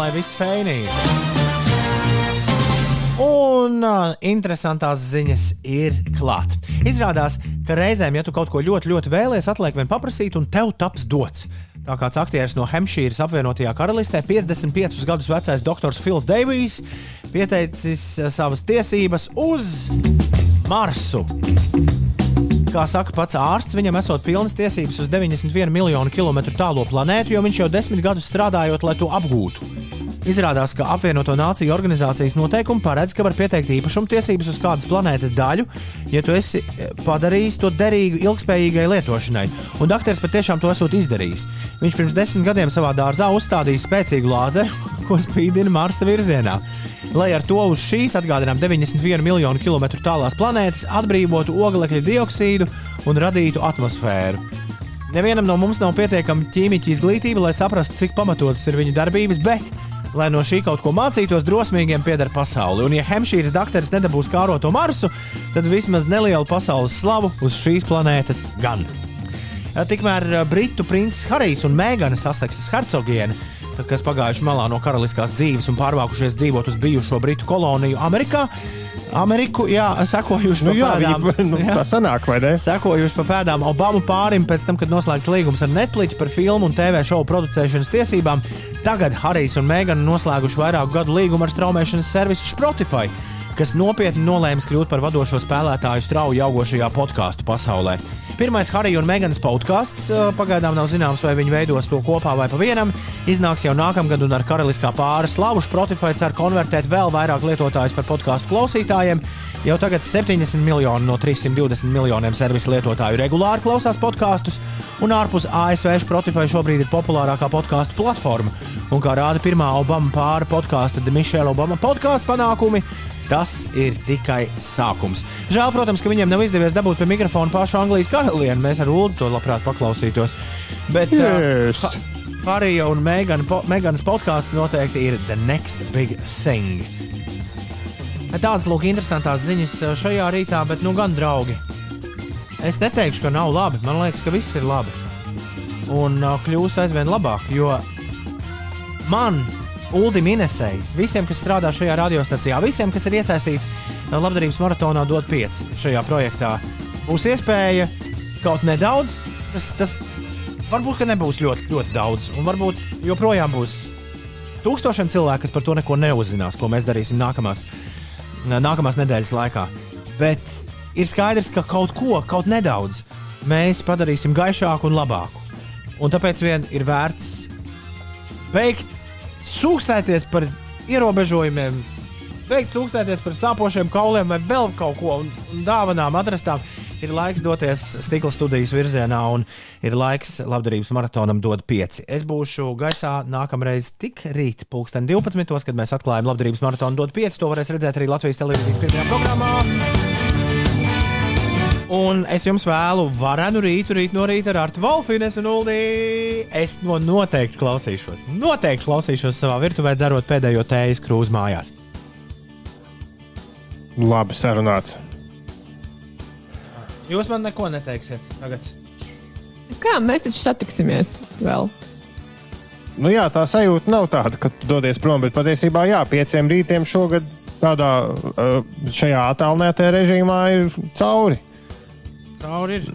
Lai viss fēnīgi. Un uh, interesantās ziņas ir klāt. Izrādās, ka reizēm, ja tu kaut ko ļoti, ļoti vēlies, atliek vien paprasīt, un tev taps dots. Tā kāds aktieris no Hempšīras apvienotajā karalistē, 55 gadus vecais doktors Fils Deivijs, pieteicis uh, savas tiesības uz Marsu. Kā saka pats ārsts, viņam esot pilnas tiesības uz 91 miljonu kilometru tālo planētu, jo viņš jau desmit gadus strādājot, lai to apgūtu. Izrādās, ka apvienoto nāciju organizācijas noteikumi paredz, ka var pieteikt īpašumtiesības uz kādas planētas daļu, ja tu esi eh, padarījis to derīgu ilgspējīgai lietošanai. Un doktors patiešām to esot izdarījis. Viņš pirms desmit gadiem savā dārzā uzstādīja spēcīgu lāzeru, ko spīdina Marsa virzienā. Lai ar to uz šīs, atgādinām, 91 miljonu kilometru tālās planētas atbrīvotu oglekļa dioksīdu un radītu atmosfēru. Nevienam no mums nav pietiekama ķīmiķa izglītība, lai saprastu, cik pamatotas ir viņa darbības, bet, lai no šī kaut ko mācītos, drosmīgiem pieder pasauli. Un, ja Hemšīras dakteris nedabūs kāroto Marsu, tad vismaz nelielu pasaules slavu uz šīs planētas gan. Tikmēr eh, Britu princis Harijs un Mēgana Saseksas hercogiene, kas pagājuši malā no karaliskās dzīves un pārvākušies dzīvot uz bijušo Britu koloniju Amerikā, Ameriku, jā, sekojuši Nu, jā, pēdām. viņi, nu, Jā. tā sanāk, vai ne? Sekojuši pa pēdām Obama pārim pēc tam, kad noslēgts līgums ar Netflix par filmu un TV šovu producēšanas tiesībām. Tagad Harijs un Megana noslēguši vairāku gadu līgumu ar straumēšanas servisu Spotify, kas nopietni nolēma kļūt par vadošo spēlētāju strauji augošajā podkāstu pasaulē. Pirmais Harija un Meganas podkāsts uh, pagaidām nav zināms, vai viņi veidos to kopā vai pa vienam. Iznāks jau nākamgad, un ar karaliskā pāra slavu Spotify cer konvertēt vēl vairāk lietotājus par podkāstu klausītājiem. Jau tagad 70 miljoni no 320 miljoniem servisu lietotāju regulāri klausās podkāstus, un ārpus ASV Spotify šobrīd ir populārākā podkāstu platforma. Un kā rāda pirmā Obama pāra podkāsta, The Michelle Obama podkāstu panākumi, Tas ir tikai sākums. Žēl, protams, ka viņiem nav izdevies dabūt pie mikrofona pašu Anglijas karalieni. Mēs ar Ulu to labprāt paklausītos. Bet Yes. uh, Harija un Megana, po, Meganas podkāsts noteikti ir The Next Big Thing. Tādas lūk, interesantas ziņas uh, šajā rītā, bet nu gan draugi. Es neteikšu, ka nav labi. Man liekas, ka viss ir labi. Un uh, kļūs aizvien labāk, jo man, Uldim Inesei, visiem, kas strādā šajā radiostacijā, visiem, kas ir iesaistīti uh, labdarības maratonā, dot pieci šajā projektā, būs iespēja kaut nedaudz. Tas, tas varbūt nebūs ļoti, ļoti daudz, un varbūt joprojām būs tūkstošiem cilvēku, kas par to neko neuzzinās, ko mēs darīsim nākamās, nākamās nedēļas laikā. Bet ir skaidrs, ka kaut ko, kaut nedaudz mēs padarīsim gaišāku un labāku. Un tāpēc vien ir vērts beigt sūkstēties par ierobežojumiem, beigt sūkstēties par sāpošiem kauliem vai vēl kaut ko un, dāvanām atrastām. Ir laiks doties stikla studijas virzienā, un ir laiks labdarības maratonam dot pieci. Es būšu gaisā nākamreiz tik rīt, pulksten 12. kad mēs atklājam labdarības maratonu dot pieci. To varēs redzēt arī Latvijas televīzijas pirmajā programmā. Un es jums vēlu varenu rītu, rīt no rīta ar Artu Volfines un Uldī. Es no noteikti klausīšos. Noteikti klausīšos savā virtuvē, dzerot pēdējo tējas krūzu mājās. Labi, sarunāts. Jūs man neko neteiksiet tagad. Kā mēs taču satiksimies vēl? Nu, jā, tā sajūta nav tāda, ka tu dodies prom, bet patiesībā jā, pieciem rītiem šogad tādā uh, šajā attālinātajā režīmā ir cauri. Cauri ir.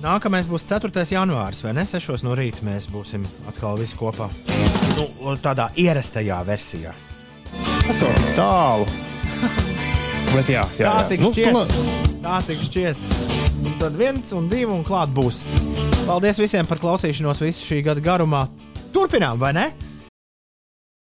Nākamais būs 4. janvāris, vai ne? 6. no rīta mēs būsim atkal visi kopā. Nu, tādā ierastajā versijā. Tas ir tālu. Bet jā, jā, Tā jā. tik Nu, šķiet. nu, Tā tik šķiet. Un tad viens un divi un klāt būs. Paldies visiem par klausīšanos visu šī gada garumā. Turpinām, vai ne?